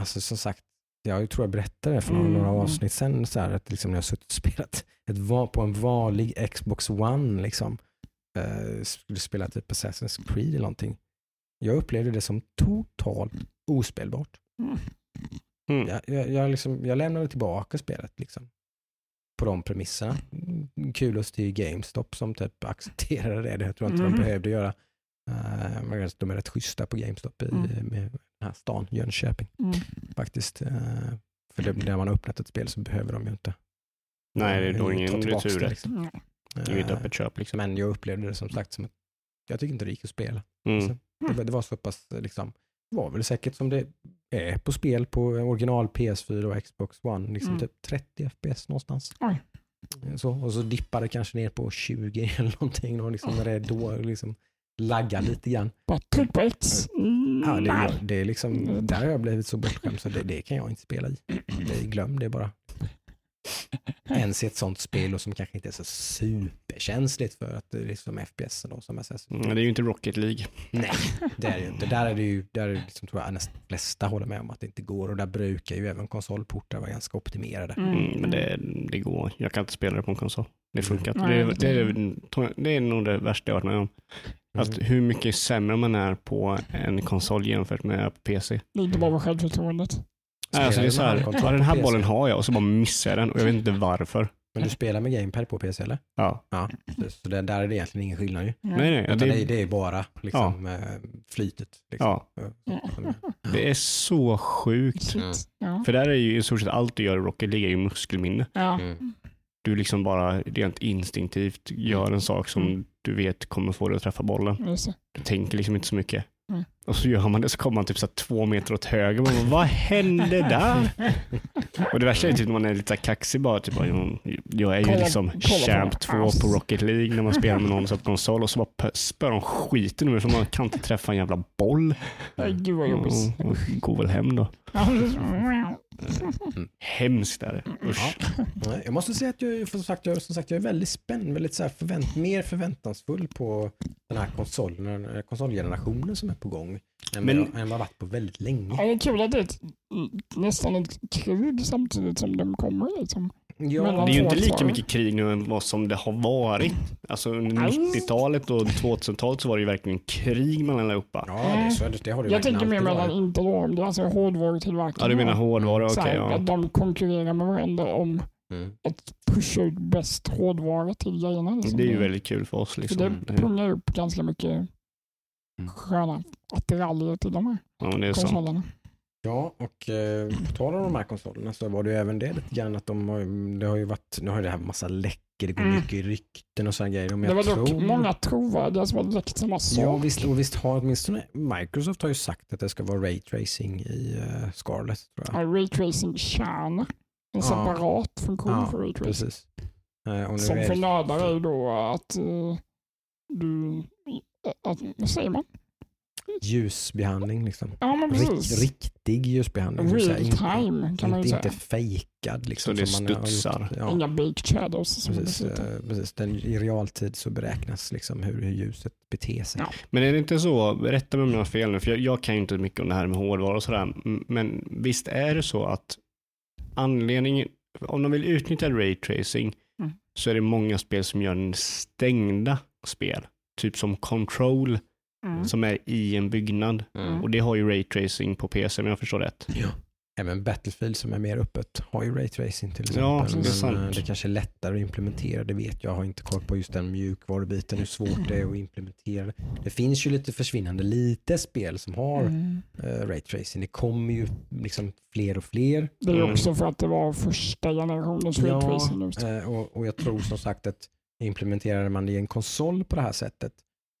alltså som sagt, jag tror jag berättade det för några, Mm, några avsnitt sen, så här, att liksom när jag har suttit och <laughs> spelat ett, på en vanlig Xbox One, liksom, eh, skulle spela typ Assassin's Creed eller någonting. Jag upplevde det som totalt ospelbart. Mm. Mm. Jag, jag, jag, liksom, jag lämnade tillbaka spelet liksom. På de premisserna. Mm, Kulos till GameStop som typ <laughs> accepterade det. Det tror jag inte Mm. de behövde göra. Uh, de är rätt schyssta på GameStop i Mm. med den här stan, Jönköping Mm. faktiskt. Uh, för det, när man har öppnat ett spel så behöver de ju inte Nej, det är då eh, ingen tillbaks det, retur. liksom. Mm. Inget Eh, öppet köp liksom. Men jag upplevde det som sagt som att jag tycker inte det gick att spela. Mm. Det, var- det var så pass, eh, liksom, det var väl säkert som det är på spel på original PS4 och Xbox One, liksom Mm. typ 30 FPS någonstans. Oj. Så, och så dippar det kanske ner på 20 eller någonting då, liksom, när det är då liksom laggar lite grann. Bara tryck på X. Mm, Ja, det, är- det är liksom, där har jag blivit så bortskämd så det, det kan jag inte spela i. Det, glöm det bara. Ens i ett sånt spel och som kanske inte är så superkänsligt för att det är liksom FPS då, som Assassin's Mm, det är ju inte Rocket League. Nej, det är det ju inte. Där är det ju, där är det liksom, tror jag nästan de flesta håller med om att det inte går och där brukar ju även konsolportar vara ganska optimerade. Mm, men det, det går. Jag kan inte spela det på en konsol. Det funkar. Nej, Det, det- det, är, det är nog det värsta jag har varit med om. Att hur mycket sämre man är på en konsol jämfört med PC. Inte bara självförtroendet. Nej, alltså det är så här, ja, den här bollen har jag och så bara missar jag den och jag vet inte varför. Men du spelar med gamepad på PC eller? Ja. Ja, så det, där är det egentligen ingen skillnad ju. Nej, nej, det, det, är, det är bara liksom, eh, flytet. Liksom. ja, Ja. det är så sjukt. Ja. För där är ju i stort sett allt du gör i Rocket League är ju muskelminne. Ja. Mm. Du liksom bara rent instinktivt gör en sak som Mm. du vet kommer få dig att träffa bollen. Du tänker liksom inte så mycket. Mm. Och så gör man det så kommer man typ så två meter åt höger. Man bara, vad hände där? Och det värsta är typ när man är lite kaxig bara. Typ, jag- är ju Kolla- liksom kolla champ det. 2 på Rocket League när man spelar med någon på konsol och så bara spör de skiten mig för man kan inte träffa en jävla boll. Nej, Gud vad jobbigt. Och, och går väl hem då. Ja, så- Hemskt är det. Usch. Nej, Jag måste säga att jag, är- som sagt, jag, som sagt, jag är väldigt spänd, väldigt så här förvänt, mer förväntansfull på den här konsolen, konsolgenerationen som är på gång. Än, Men- vad jag, än vad jag varit på väldigt länge. Ja, det är kul att det är ett, nästan ett krig samtidigt som de kommer. Liksom. Ja, mellan Det är ju inte lika mycket krig nu än vad som det har varit. Alltså under Nej. 90-talet och 2000-talet så var det ju verkligen krig mellan allihopa. ja det, är så, det, har det Jag tänker mer mellan är alltså hårdvarutillverkarna. Ja, du menar hårdvara, Så okej. här, ja. att De konkurrerar med varandra om Mm. att pusha ut bäst hårdvara till grejerna. Liksom. Det är ju väldigt kul för oss. Liksom. det pungar upp ganska mycket sköna attiraljer till de här Ja, men det är sant. konsolerna. Ja, och eh, på tal om de här konsolerna så var det ju även det lite grann att de har, det har ju varit, nu har det här massa läckor, det går Mm. mycket rykten och sådana grejer. Men Det var dock tror- många trovärdiga som har läckt samma sak. Ja visst, och visst har åtminstone Microsoft har ju sagt att det ska vara Ray Tracing i uh, Scarlet. Tror jag. Ja, Raytracing-kärna. En Ja. separat funktion Ja, för Raytracing. Precis. Eh, och nu Som är för det- nördar är ju då att eh, du, eh, att, vad säger man? ljusbehandling liksom. Ja precis. riktig ljusbehandling. Real inte- time kan man ju säga. inte fejkad. Liksom, Så det studsar. gjort. Ja, Inga baked shadows som precis, eh, precis. Den, I realtid så beräknas liksom hur, hur ljuset beter sig. Ja. Men är det inte så, rätta mig om jag har fel nu, för jag, jag kan ju inte mycket om det här med hårdvara och sådär, men visst är det så att anledningen, om de vill utnyttja raytracing Mm. så är det många spel som gör en stängda spel. Typ som Control Mm. som är i en byggnad. Mm. Och det har ju raytracing på PC om jag förstår rätt. Även Battlefield som är mer öppet har ju Ray Tracing till exempel. Ja, det är men sant. eh, det kanske är lättare att implementera, det vet jag. Jag har inte koll på just den mjukvarubiten, hur svårt det är att implementera. Det finns ju lite försvinnande lite spel som har Mm. eh, Ray Tracing. Det kommer ju liksom fler och fler. Det är Mm. också för att det var första generationens Ja, raytracing just. eh, och, och jag tror som sagt att implementerar man det i en konsol på det här sättet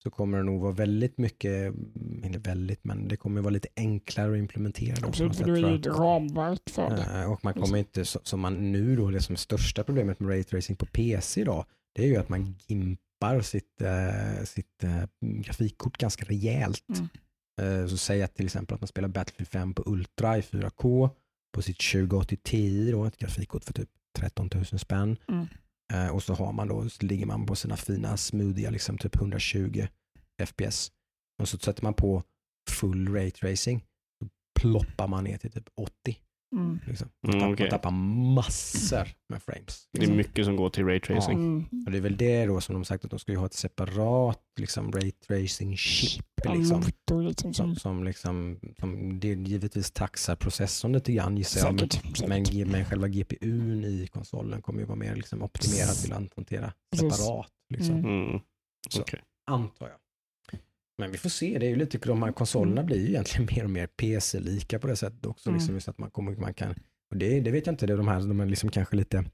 så kommer det nog vara väldigt mycket, mm, inte väldigt, men det kommer vara lite enklare att implementera. Absolut, sätt, du är ju ett ramverk för det. Eh, Och man kommer inte, som man nu då, det som är största problemet med raytracing på PC idag, det är ju att man gimpar sitt, eh, sitt eh, grafikkort ganska rejält. Mm. Så säg att till exempel att man spelar Battlefield 5 på Ultra i 4K på sitt 2080 Ti då, ett grafikkort för typ 13 000 spänn. Mm. Eh, och så har man då, så ligger man på sina fina smoothiga, liksom typ 120 FPS. Och så sätter man på full rate racing. Då ploppar man ner till typ 80. Mm. Liksom. Mm, Man okej. tappar massor med frames. Det är mycket som går till raytracing. Mm. Och det är väl det då som de sagt att de ska ju ha ett separat liksom, raytracing chip. En Liksom, liksom. som, Som, som, liksom, som det givetvis taxar processorn lite grann gissar jag. Men, men, men själva GPUn i konsolen kommer ju vara mer liksom, optimerad till att hantera separat. Liksom. Mm. Mm. Så. Okej. Antar jag. Men vi får se, det är ju lite, de här konsolerna Mm. blir ju egentligen <laughs> mer och mer PC-lika på det sättet också. Mm. Liksom, så att man, kommer, man kan, och det, det vet jag inte, det är de här de är liksom kanske lite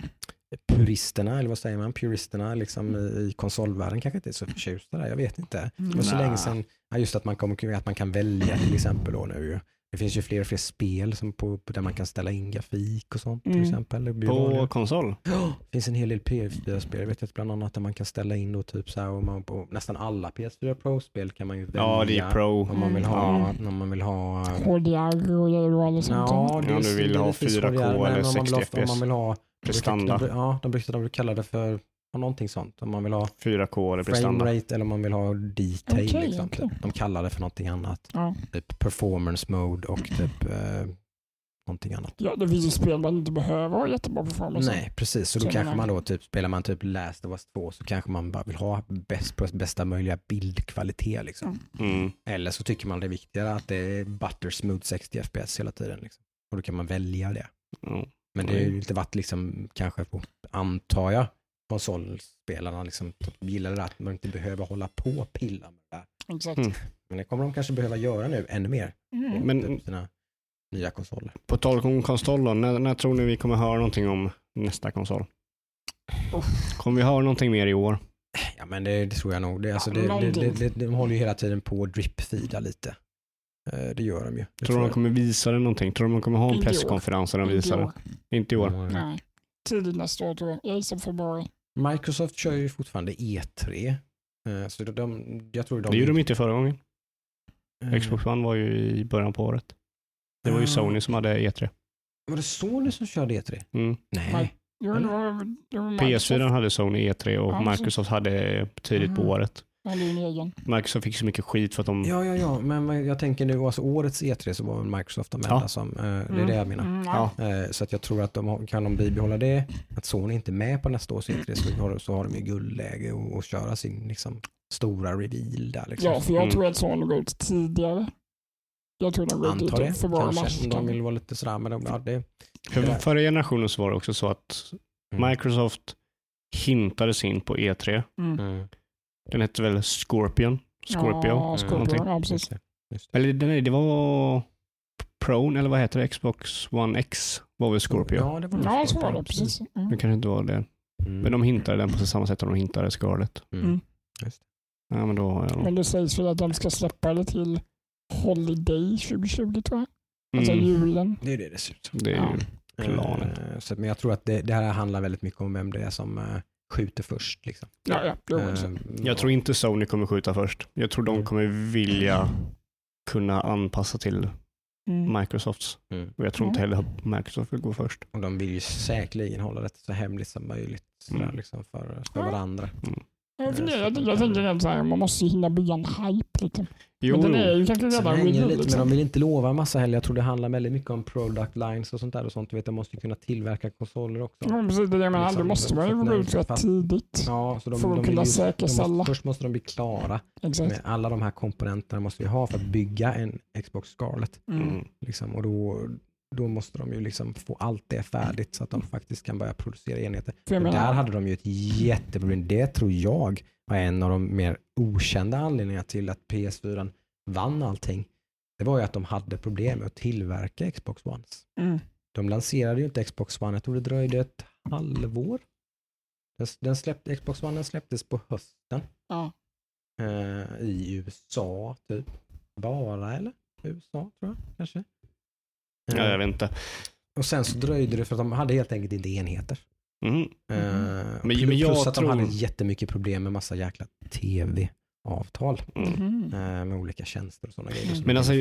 puristerna, eller vad säger man, puristerna liksom i, i konsolvärlden kanske inte är så förtjusta där, jag vet inte. Var så Nja. länge sedan, just att man, kommer, att man kan välja till exempel då nu. Det finns ju fler och fler spel som på, på där man kan ställa in grafik och sånt till Mm. exempel. Det blir På vanligare. konsol? <gasps> Det finns en hel del PS4-spel, jag vet att bland annat där man kan ställa in då typ så här, och man, på nästan alla PS4 Pro-spel kan man ju välja Ja, det är Pro. om man vill ha, Ja. om man vill ha HDR och allt sånt. Ja, det Ja, är du vill ha lite 4K svårare, men eller om man vill 60 ha- Om man vill ha Prestanda. De, ja, de brukar de kalla det för ja, någonting sånt. Om man vill ha 4K eller frame prestanda. rate eller om man vill ha detail. Okej, liksom, okej. typ. De kallar det för någonting annat. Ja. Typ performance mode och typ eh, någonting annat. ja, det finns ju spel man inte behöver ha jättebra performance. Nej, precis. Så då kanske man. då typ, spelar man typ Last of Us 2 så kanske man bara vill ha bäst, bästa möjliga bildkvalitet. Liksom. Mm. Mm. Eller så tycker man det är viktigare att det är butter smooth 60 FPS hela tiden. Liksom. Och då kan man välja det. Ja. Men det har ju Mm. inte varit liksom kanske på, antar jag, konsolspelarna liksom gillar det där att man inte behöver hålla på och pilla med det där. Exakt. Mm. Men det kommer de kanske behöva göra nu ännu mer. Mm. Men- sina nya konsoler. På tal om konsol då, när, när tror ni vi kommer höra någonting om nästa konsol? Kommer vi höra någonting mer i år? Ja men det, det tror jag nog. Det, alltså, Ja, det, det, det, det, de håller ju hela tiden på att drip-feeda lite. Eh, Det gör de ju. Det Tror du de jag. kommer visa det någonting? Tror du de kommer ha en presskonferens där de visar det? Inte i år. Mm. Nej. Tidigt nästa år tror jag. Jag gissar februari. Microsoft kör ju fortfarande E3. Eh, Så de, jag tror de... Det gjorde de inte förra gången. Eh, Xbox One var ju i början på året. Det var ju. Sony som hade E3. Var det Sony som körde E3? Mm. Nej. Nej. Jo, det Eller? var, det var PS4 Microsoft. hade Sony E3 och Microsoft hade tidigt på året. Egen. Microsoft fick så mycket skit för att de... Ja, ja, ja, men jag tänker nu, alltså årets E3 så var väl Microsoft de enda Ja. som, eh, det är det jag menar. Mm, ja. Eh, Så att jag tror att de kan de bibehålla det, att Sony inte är med på nästa års E3 så har, så har de ju guldläge och, och köra sin liksom, stora reveal där. Liksom. ja, för jag Mm. tror att Sony går ut tidigare. Jag tror den går ut i typ februari, mars. de vill vara lite sådär. Men de, ja, det, För det förra generationen så var det också så att Mm. Microsoft hintades in på E3. Mm. Den hette väl Scorpion? Scorpio? Ja, Mm. Scorpio. Någonting. Ja, precis. Eller nej, det var Pro, eller vad heter det? Xbox One X var väl Scorpio? Ja, det var Ja, så var det. Precis. Mm. Det kanske inte var det. Mm. Men de hintade den på samma sätt som de hintade Scarlet. Mm. Mm. Ja, men då har jag Men det sägs väl att de ska släppa det till Holiday 2020 tror jag. Alltså mm. julen. Det är det det ser ut som. Det är Ja. ju planen. Eh, Så, men jag tror att det, det här handlar väldigt mycket om vem det är som eh, skjuter först. Liksom. Ja, ja. Jo, så. Jag tror inte Sony kommer skjuta först. Jag tror de Mm. kommer vilja kunna anpassa till Mm. Microsofts. Mm. Och jag tror inte Mm. heller att Microsoft vill gå först. Och de vill ju säkerligen hålla det så hemligt som möjligt sådär, Mm. liksom, för, för varandra. Jag, funderar, jag, jag tänker så här, man måste hinna bygga en hype. Liksom. Jo, Men den är ju kanske redan det lite, Liksom. men de vill inte lova en massa heller. Jag tror det handlar väldigt mycket om product lines och sånt där. Och sånt. Du vet, de måste ju kunna tillverka konsoler också. Ja, precis, det är det jag menar. Liksom, Då måste man ju att gå ut rätt tidigt. Ja, så de, För att de kunna säkerställa. måste, Först måste de bli klara Exakt. med alla de här komponenterna måste vi ha för att bygga en Xbox Scarlet. Mm. mm. Liksom. Och då, då måste de ju liksom få allt det färdigt så att de faktiskt kan börja producera enheter. Där hade de ju ett jätteproblem. Det tror jag var en av de mer okända anledningarna till att PS4 vann allting. Det var ju att de hade problem med att tillverka Xbox Ones. mm. De lanserade ju inte Xbox One, jag tror det dröjde ett halvår. Den, den släppte, Xbox One den släpptes på hösten ja. eh, i USA typ. Bara eller? USA tror jag kanske. Ja, Eh, jag vet inte. och sen så dröjde det för att de hade helt enkelt inte enheter. Mm. Eh, Men- plus, men jag plus att tror- de hade jättemycket problem med massa jäkla tv-avtal Mm. Mhm. eh, med olika tjänster och sådana grejer. som Men alltså,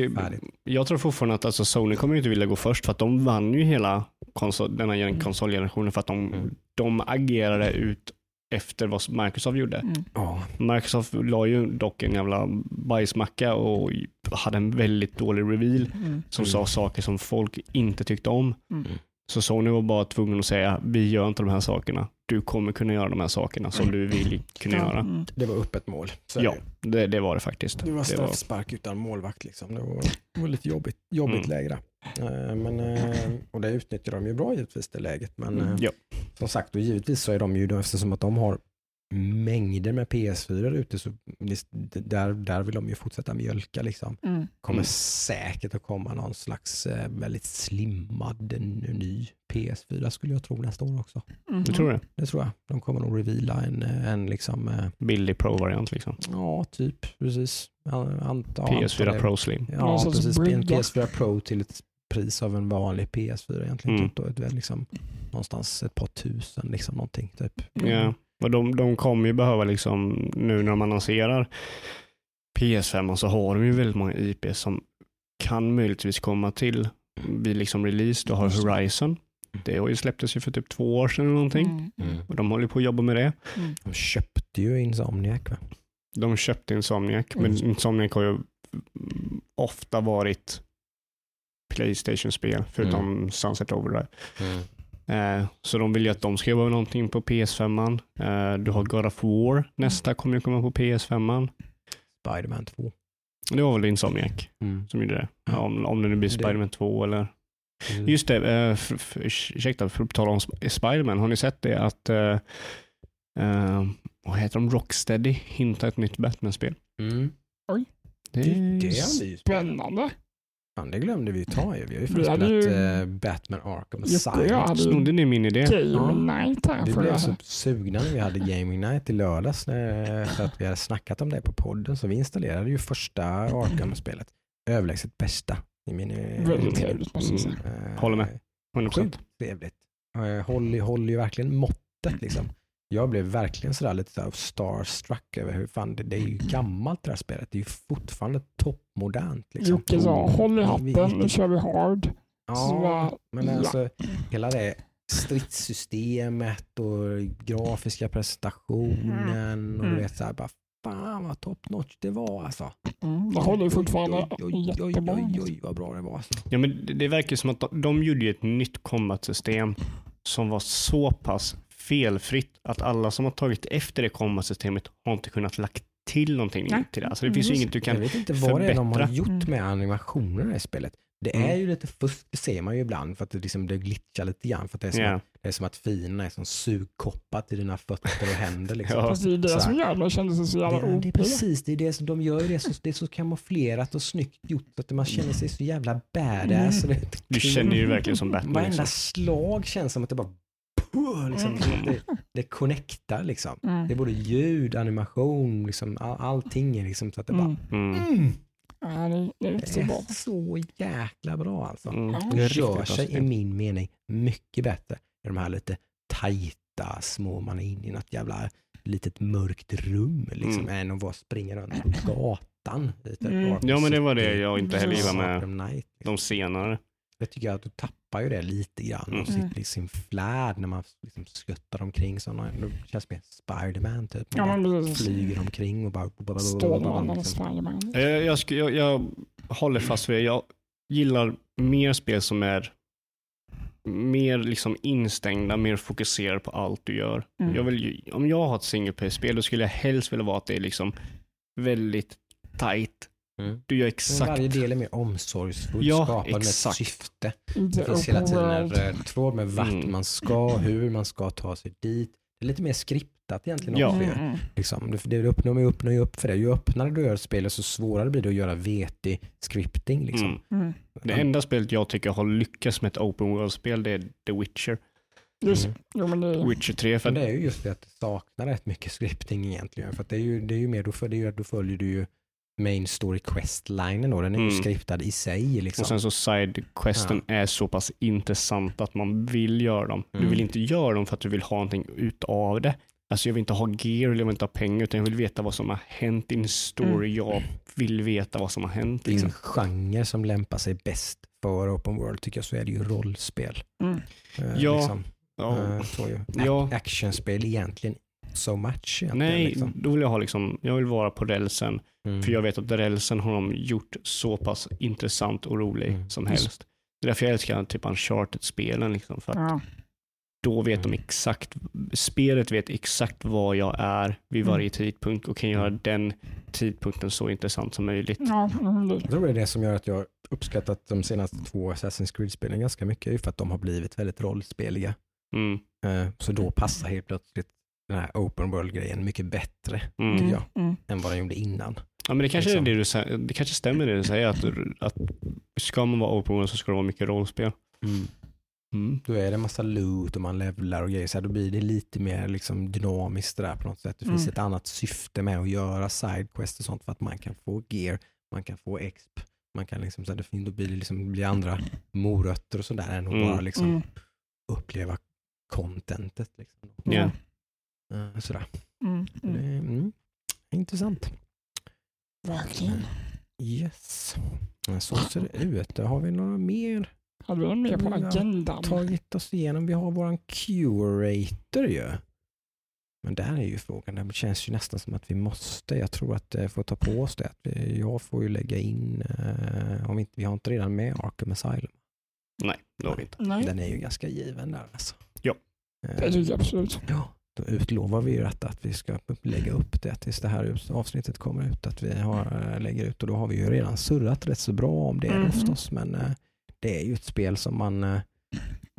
jag tror fortfarande att alltså, Sony kommer inte vilja gå först för att de vann ju hela konsol, den här gen- Mm. konsolgenerationen för att de, Mm. de agerade ut efter vad Microsoft gjorde. Mm. Ja, Microsoft la ju dock en jävla bajsmacka och hade en väldigt dålig reveal Mm. som Mm. sa saker som folk inte tyckte om. Mm. Så Sony var bara tvungen att säga, vi gör inte de här sakerna. Du kommer kunna göra de här sakerna som du vill kunna göra. Mm. det var öppet mål. Så Ja, det. det, var det faktiskt. Det var straffspark utan målvakt liksom. Det var, det var lite jobbigt, jobbigt Mm. läge Men, eh, och det utnyttjar de ju bra givetvis det läget. Men Mm. eh, ja. som sagt, och givetvis så är de ju, då, eftersom att de har mängder med PS4 ute, så där, där vill de ju fortsätta mjölka liksom. Mm. kommer Mm. säkert att komma någon slags eh, väldigt slimmad en, ny PS4 skulle jag tro nästa år också. Mhm. Du tror det? Det tror jag. De kommer nog reveala en, eh, en liksom, eh, Billig Pro-variant liksom. ja typ precis. An- anta- PS4 anta det. Pro Slim. Ja, precis. En brygga. PS4 Pro till ett pris av en vanlig PS4 egentligen. Mm. Typ då, ett, liksom, någonstans ett par tusen liksom någonting. Typ. Mm. Ja. Och de, de kommer ju behöva liksom, nu när de annonserar PS5 så har de ju väldigt många IP som kan möjligtvis komma till vid liksom release. Du har Horizon. Det har ju släpptes ju för typ två år sedan eller någonting. Mm. Och de håller på att jobba med det. Mm. De köpte ju Insomniac va? De köpte Insomniac, men Mm. Insomniac har ju mm, ofta varit Playstation-spel, förutom Sunset Overdrive. Eh, så de vill ju att de ska jobba med någonting på PS5. Eh, du har God of War, nästa kommer ju komma på PS5. Spiderman 2. Det var väl Insomniac Mm. som gjorde det. Ja, om, om det nu blir Spiderman 2 eller Mm. Just det, uh, för, för, ursäkta för att tala om Sp- Spiderman. Har ni sett det att uh, uh, vad heter de? Rocksteady hintar ett nytt Batman-spel. Mm. Det, Det, är- det spelat. Spännande. Fan, det glömde vi ju ta ju. Vi har ju faktiskt spelat ju- eh, Batman Arkham Asylum. hade Snodde ni min idé? Game Night här Vi blev så sugna när vi hade Gaming Night i lördags när, för att vi hade snackat om det på podden. Så vi installerade ju första Arkham-spelet. Överlägset bästa i min... Väldigt trevligt måste jag säga. Eh, Håller med. 100%. Sjukt trevligt. Eh, Håller, håller ju verkligen måttet liksom. Jag blev verkligen sådär lite här starstruck över hur fan det, det är ju <clears throat> gammalt det här spelet. Det är ju fortfarande toppmodernt. Liksom. Jocke sa håll i Vi- hatten, nu kör vi hard. Ja, bara, men ja. alltså hela det stridssystemet och grafiska presentationen och du Mm. vet så här bara fan vad top notch det var alltså. Mm, det håller ju fortfarande oj, oj, oj, oj, jättebra. oj, oj, vad bra det var alltså. Ja, men det, det verkar som att de, de gjorde ju ett nytt combat-system som var så pass felfritt att alla som har tagit efter det combat-systemet har inte kunnat lagt till någonting Nej. nytt till det. Alltså det finns ju Mm, inget du Jag kan... vet inte vad det är de har förbättra. gjort med animationerna i spelet. Det är Mm. ju lite fusk, det ser man ju ibland för att det, liksom, det glitchar lite grann. För att det, är som Ja. att, det är som att finerna är som sugkoppat i dina fötter och händer. Liksom. Ja. Fast det är det Så som gör det kändes så jävla Det, det är precis, det är det som de gör, ju det, så, det är så kamouflerat och snyggt gjort så att man känner sig så jävla badass. Mm. Du känner ju verkligen som Batman. Varenda Liksom. slag känns som att det bara liksom, Mm. det, det connectar liksom. Mm. Det är både ljud, animation, liksom, all, allting är liksom så att det bara Mm. Mm. mm, Ja, det, det är det riktigt bra. är så jäkla bra alltså. Mm. Det bra sig i min mening mycket bättre i de här lite tajta små, man är inne i något jävla litet mörkt rum liksom, Mm. än att vara springa runt på gatan. Lite Mm. Ja, men det var det jag inte heller gillar med Knight, liksom. de senare. Jag tycker att du tappar ju det lite grann Mm. och sitt, liksom, flärd när man liksom skuttar omkring sådana, det känns mer Spiderman typ. Ja, Man men bara precis. flyger omkring och bara... Stålmannen liksom. Spiderman. Jag, jag, jag, håller fast vid det. Jag gillar mer spel som är mer liksom instängda, mer fokuserade på allt du gör. Mm. Jag vill, ju- om jag har ett single player-spel då skulle jag helst vilja vara att det är liksom väldigt tight. Mm. Du gör Men exakt. Varje del är mer omsorgsfull, Ja, skapad med ett syfte. Inte Det finns hela tiden en röd tråd med vart Mm. man ska, hur man ska ta sig dit. Det är lite mer skriptat egentligen Ja. också. Mm. Liksom. Det, det öppnar man ju upp för det. Ju öppnare du gör spelet så svårare blir det att göra vetig scripting. Liksom. Mm. Mm. Det enda spelet jag tycker har lyckats med ett open world-spel det är The Witcher. Just, Mm. men det, Witcher 3. För Men det är ju just det att det saknar rätt mycket scripting egentligen. För att det är ju, det är ju mer, då, för, det är ju, då följer du ju main story quest-linen då. Den är ju Mm. skriptad i sig. Liksom. och sen så side-questen är så pass intressant att man vill göra dem. Du Mm. vill inte göra dem för att du vill ha någonting utav det. Alltså jag vill inte ha gear eller jag vill inte ha pengar utan jag vill veta vad som har hänt i en story. Jag vill veta vad som har hänt. det är Liksom. en genre som lämpar sig bäst för open world tycker jag så är det ju rollspel. mm. Eh, Ja. Liksom. Ja. Ju. Ja. Ac- Actionspel egentligen so much egentligen. Nej, Liksom. då vill jag ha liksom, jag vill vara på rälsen. Mm. För jag vet att rälsen har de gjort så pass intressant och rolig Mm. som helst. Det är därför jag älskar typ Uncharted-spelen. Liksom, för att ja. då vet de Mm. exakt, spelet vet exakt var jag är vid Mm. varje tidpunkt och kan göra den tidpunkten så intressant som möjligt. ja, mm, det- Jag tror det är det som gör att jag uppskattat de senaste två Assassin's Creed-spelen ganska mycket, är ju för att de har blivit väldigt rollspeliga. Mm. Eh, Så då passar helt plötsligt den här open world-grejen mycket bättre Mm. tycker jag, Mm. än vad den gjorde innan. Ja, men det kanske Liksom. är det du säger, det kanske stämmer det du säger att, att ska man vara open world så ska det vara mycket rollspel. Mm. Då är det en massa loot och man levlar och grejer, så här, då blir det lite mer liksom dynamiskt där på något sätt. Det finns Mm. ett annat syfte med att göra sidequest och sånt för att man kan få gear, man kan få exp, man kan liksom, så här, det då blir det liksom, blir andra morötter och sådär än att Mm. bara liksom Mm. uppleva contentet. Liksom. Ja. Eh, Sådär. Mm. Det Mm. är, mm, intressant. Verkligen. Yes. Så ser det ut. Har vi några mer Hade vi någon mer på agendan? tagit oss igenom? Vi har våran curator ju. Men där är ju frågan, det känns ju nästan som att vi måste, jag tror att det får ta på oss det. Vi- Jag får ju lägga in, eh, om inte, vi har inte redan med Arkham Asylum. Nej, det har vi inte. Nej, Den är ju ganska given där alltså. Ja. Eh, det tycker jag absolut. Ja, då utlovar vi ju att, att vi ska lägga upp det tills det här avsnittet kommer ut. Att vi har, eh, lägger ut och då har vi ju redan surrat rätt så bra om det Mhm. förstås. Men eh, det är ju ett spel som man, eh,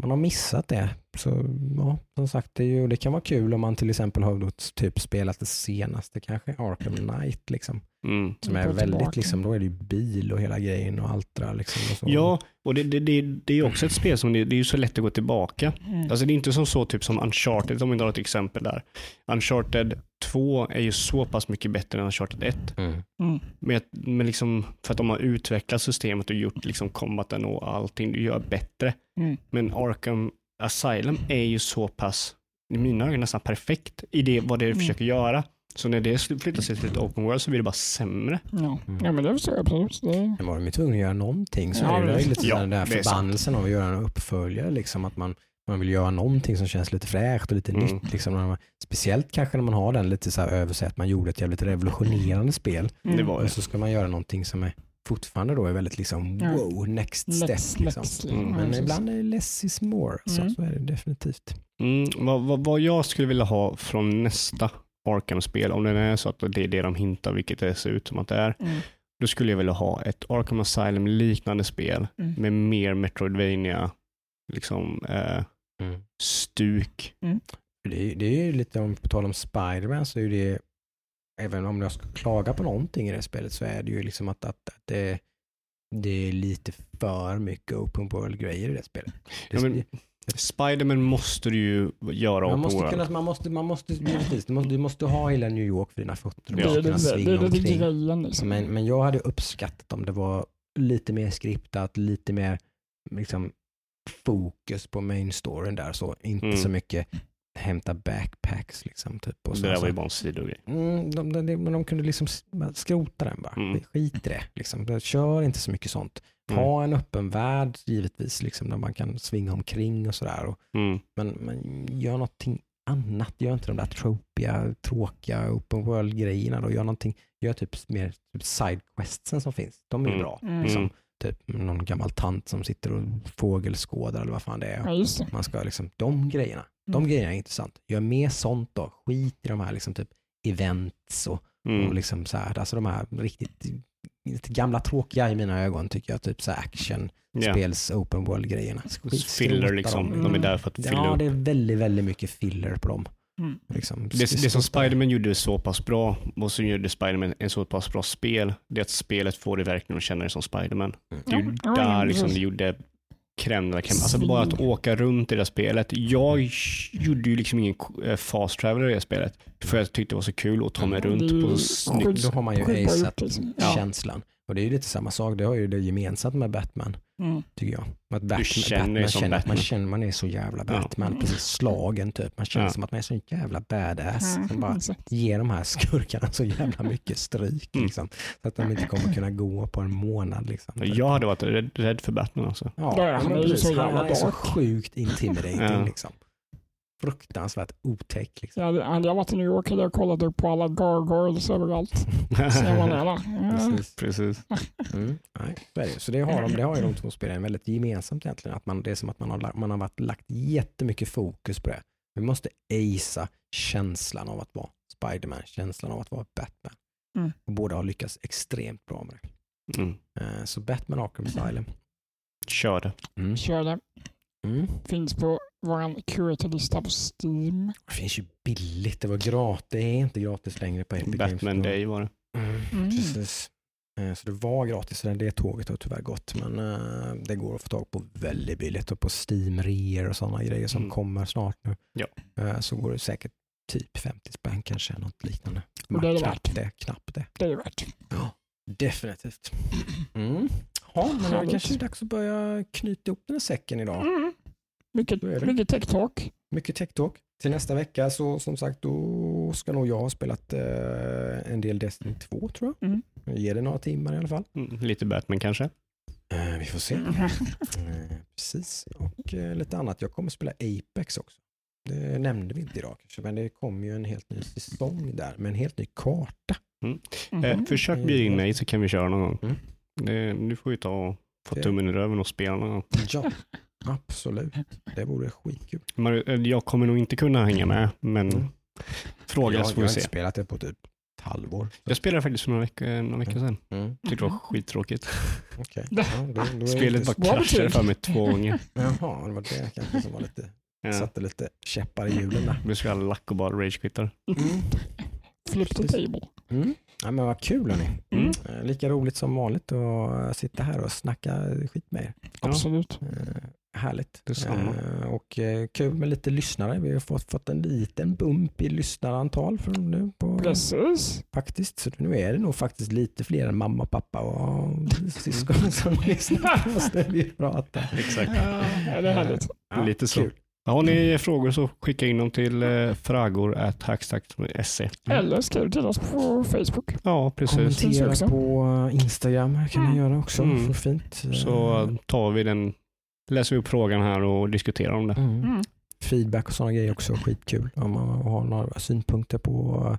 man har missat det. Så ja, som sagt, det, är ju, det kan vara kul om man till exempel har då typ spelat det senaste kanske, Arkham Knight liksom. Mm. Som är väldigt liksom, då är det ju bil och hela grejen och allt det där liksom. Och så. Ja, och det, det, det, det är ju också ett spel som det, det är ju så lätt att gå tillbaka. Mm. Alltså det är inte som så typ som Uncharted, om vi drar ett exempel där. Uncharted 2 är ju så pass mycket bättre än Uncharted 1. Mm. Mm. Men, men liksom, för att de har utvecklat systemet och gjort liksom combaten och allting, det gör bättre. Mm. Men Arkham Asylum är ju så pass, i mina ögon nästan perfekt i det, vad det Mm. försöker göra. Så när det flyttar sig till ett open world så blir det bara sämre. Ja. Mm. ja, men det förstår jag absolut. Det, Men var de ju tvungna att göra någonting så Ja, är det, det- lite Ja, den där förbannelsen av att göra en uppföljare. Liksom, att man, man vill göra någonting som känns lite fräscht och lite Mm. nytt. Liksom, när man, speciellt kanske när man har den lite så här över sig att man gjorde ett jävligt revolutionerande spel. Mm. Det var Och så ska man göra någonting som är fortfarande då är väldigt liksom Ja. wow, next Next, step. Liksom. next, Mm. ja, Men precis. ibland är det less is more. Så, Mm. så är det definitivt. Mm, vad, vad, vad jag skulle vilja ha från nästa Arkham-spel, om det är så att det är det de hintar, vilket det ser ut som att det är, Mm. då skulle jag vilja ha ett Arkham Asylum-liknande spel Mm. med mer Metroidvania liksom, eh, Mm. stuk. Det, är- det är ju lite, om på tal om Spiderman så är det, även om jag ska klaga på någonting i det spelet så är det ju liksom att, att, att det, det är lite för mycket open world-grejer i det spelet. Det, Ja, men, Spiderman måste du ju göra man, måste kunna, man måste, man måste, givetvis, du måste, du måste ha hela New York för dina fötter. Du Ja. måste det, kunna det, det, svinga det omkring. Men, men jag hade uppskattat om det var lite mer skriptat, lite mer liksom, fokus på main storyn där. Så inte Mm. så mycket hämta backpacks. Liksom, typ, och det så, där så. var ju bara en sidogrej. Mm, de, de, de, men de kunde liksom skrota den bara. Mm. Skit i det. Liksom. Kör inte så mycket sånt. Ta en öppen värld givetvis, liksom, där man kan svinga omkring och sådär. Mm. Men, men gör någonting annat. Gör inte de där tropiga, tråkiga open world-grejerna. Då. Gör, någonting, gör typ mer typ sidequestsen som finns. De är Mm. bra. Mm. Liksom. Mm. Typ någon gammal tant som sitter och fågelskådar eller vad fan det är. Ja, det. Man ska liksom, de grejerna, de Mm. grejerna är intressant. Gör mer sånt då. Skit i de här liksom typ events och, och Mm. liksom så här, alltså de här riktigt lite gamla tråkiga i mina ögon tycker jag, typ så action, Ja. spels open world-grejerna. Filler liksom. dem. De är där för att fylla Ja, upp. det är väldigt, väldigt mycket filler på dem. Mm. Liksom, Det, det som Spiderman gjorde så pass bra och så gjorde Spiderman en så pass bra spel, det är att spelet får dig verkligen att känna dig som Spiderman. Mm. Det är ju Ja, där ja, liksom det gjorde crème. Alltså bara att åka runt i det spelet. Jag gjorde ju liksom ingen eh, fast travel i det spelet. För jag tyckte det var så kul att ta mig Mm. runt på snyggt. Då har man ju aceat känslan. Och det är ju lite samma sak, det har ju det gemensamt med Batman, Mm. tycker jag. Att Batman, känner dig Batman som känner att man Batman. känner man är så jävla Ja. Batman, precis slagen typ. Man känner Ja. som att man är så jävla badass. Ja, Som bara ger de här skurkarna så jävla mycket stryk. Mm. Liksom, så att de inte kommer kunna gå på en månad. Liksom. Jag hade varit rädd, rädd för Batman alltså. Ja, Ja, ja, han men är precis. så han, är så sjukt intimidating. Ja. liksom. Fruktansvärt otäck. Liksom. Hade jag varit i New York hade jag kollat upp på alla gargoyles överallt. Ser man alla. Ja. Precis. Precis. <laughs> Mm. Nej, så, det. så det har, de, det har ju de två spelen väldigt gemensamt egentligen. Att man, det är som att man har, man har varit, lagt jättemycket fokus på det. Vi måste acea känslan av att vara Spiderman, känslan av att vara Batman. Mm. Och båda har lyckats extremt bra med det. Mm. Eh, Så Batman Arkham Asylum. Kör det. Mm. Kör det. Mm. Finns på vår curator-lista på Steam. Det finns ju billigt, det var gratis, det är inte gratis längre på Epic Games Batman Store. Day var det. Mm, Mm. Precis. Eh, Så det var gratis, så det tåget har tyvärr gått. Men eh, det går att få tag på väldigt billigt och på steam reor och sådana grejer som Mm. kommer snart nu. Ja. Eh, Så går det säkert typ 50 spänn kanske, något liknande. Och det är det knappt värt. det, knappt det. Det är värt. Definitivt. <clears throat> Mm. Ja, men det är kanske dags att börja knyta ihop den här säcken idag. Mm. Mycket, Då är det. mycket. Mycket tech-talk. Till nästa vecka så som sagt då ska nog jag ha spelat eh, en del Destiny 2 tror jag. Mm. Ge det några timmar i alla fall. Mm. Lite Batman kanske. Eh, vi får se. Eh, <laughs> precis. Och eh, lite annat. Jag kommer spela Apex också. Det nämnde vi inte idag kanske, men det kommer ju en helt ny säsong där med en helt ny karta. Mhm. Eh, försök bjuda in mig så kan vi köra någon gång. Mm. Det, nu får vi ta och få Det- tummen i röven och spela någon gång. Ja, <laughs> absolut. Det vore skitkul. Men, eh, Jag kommer nog inte kunna hänga med, men Mm. fråga jag, så jag får har vi inte se. spelat det på typ ett halvår. Jag spelade faktiskt för några veckor, några veckor sedan. Mm. Tyckte det var skittråkigt. Okej. Ja, då, då Spelet inte- bara kraschade för mig två gånger. Jaha, det var det kanske som var lite, Ja. satte lite käppar i hjulen där. Jag blev så jävla lack och bara ragequittar. Mm. Flip the table. Mm. Ja, men vad kul hörni. Mm. Eh, Lika roligt som vanligt att sitta här och snacka skit med er. Ja. Absolut. Härligt. Detsamma. Eh, och eh, kul med lite lyssnare. Vi har fått, fått en liten bump i lyssnarantal från nu på, Precis. faktiskt. Så nu är det nog faktiskt lite fler än mamma och pappa och <laughs> syskon som lyssnar på oss när vi pratar. Exakt. Ja, det är härligt. Ja, Lite så. kul. Har ni frågor så skicka in dem till eh, fragor.hackstack.se. Eller skriv till oss på Facebook. Ja, precis. Kommentera på Instagram kan ni göra också. Mm. Så fint. Så tar vi den, läser vi upp frågan här och diskuterar om det. Mm. Mm. Feedback och sådana grejer också skitkul. Om man har några synpunkter på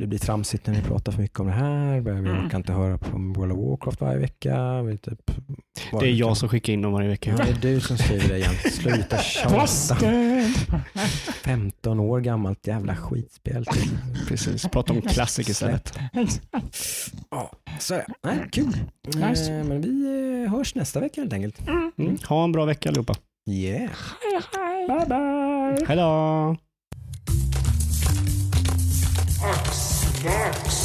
det blir tramsigt när vi pratar för mycket om det här. Vi Mm. orkar inte höra på World of Warcraft varje vecka. Vi typ, Det är jag som skickar in dem varje Ja, vecka. det är du som skriver det igen. Sluta tjata. Busted! 15 år gammalt jävla skitspel. Precis, prata om klassiker istället. Ja, så är det. Nej, kul. Nice. Eh, Men vi eh, hörs nästa vecka helt enkelt. Mm. Ha en bra vecka allihopa. Yeah. Hej, hej. Bye, bye. Hej då! Max.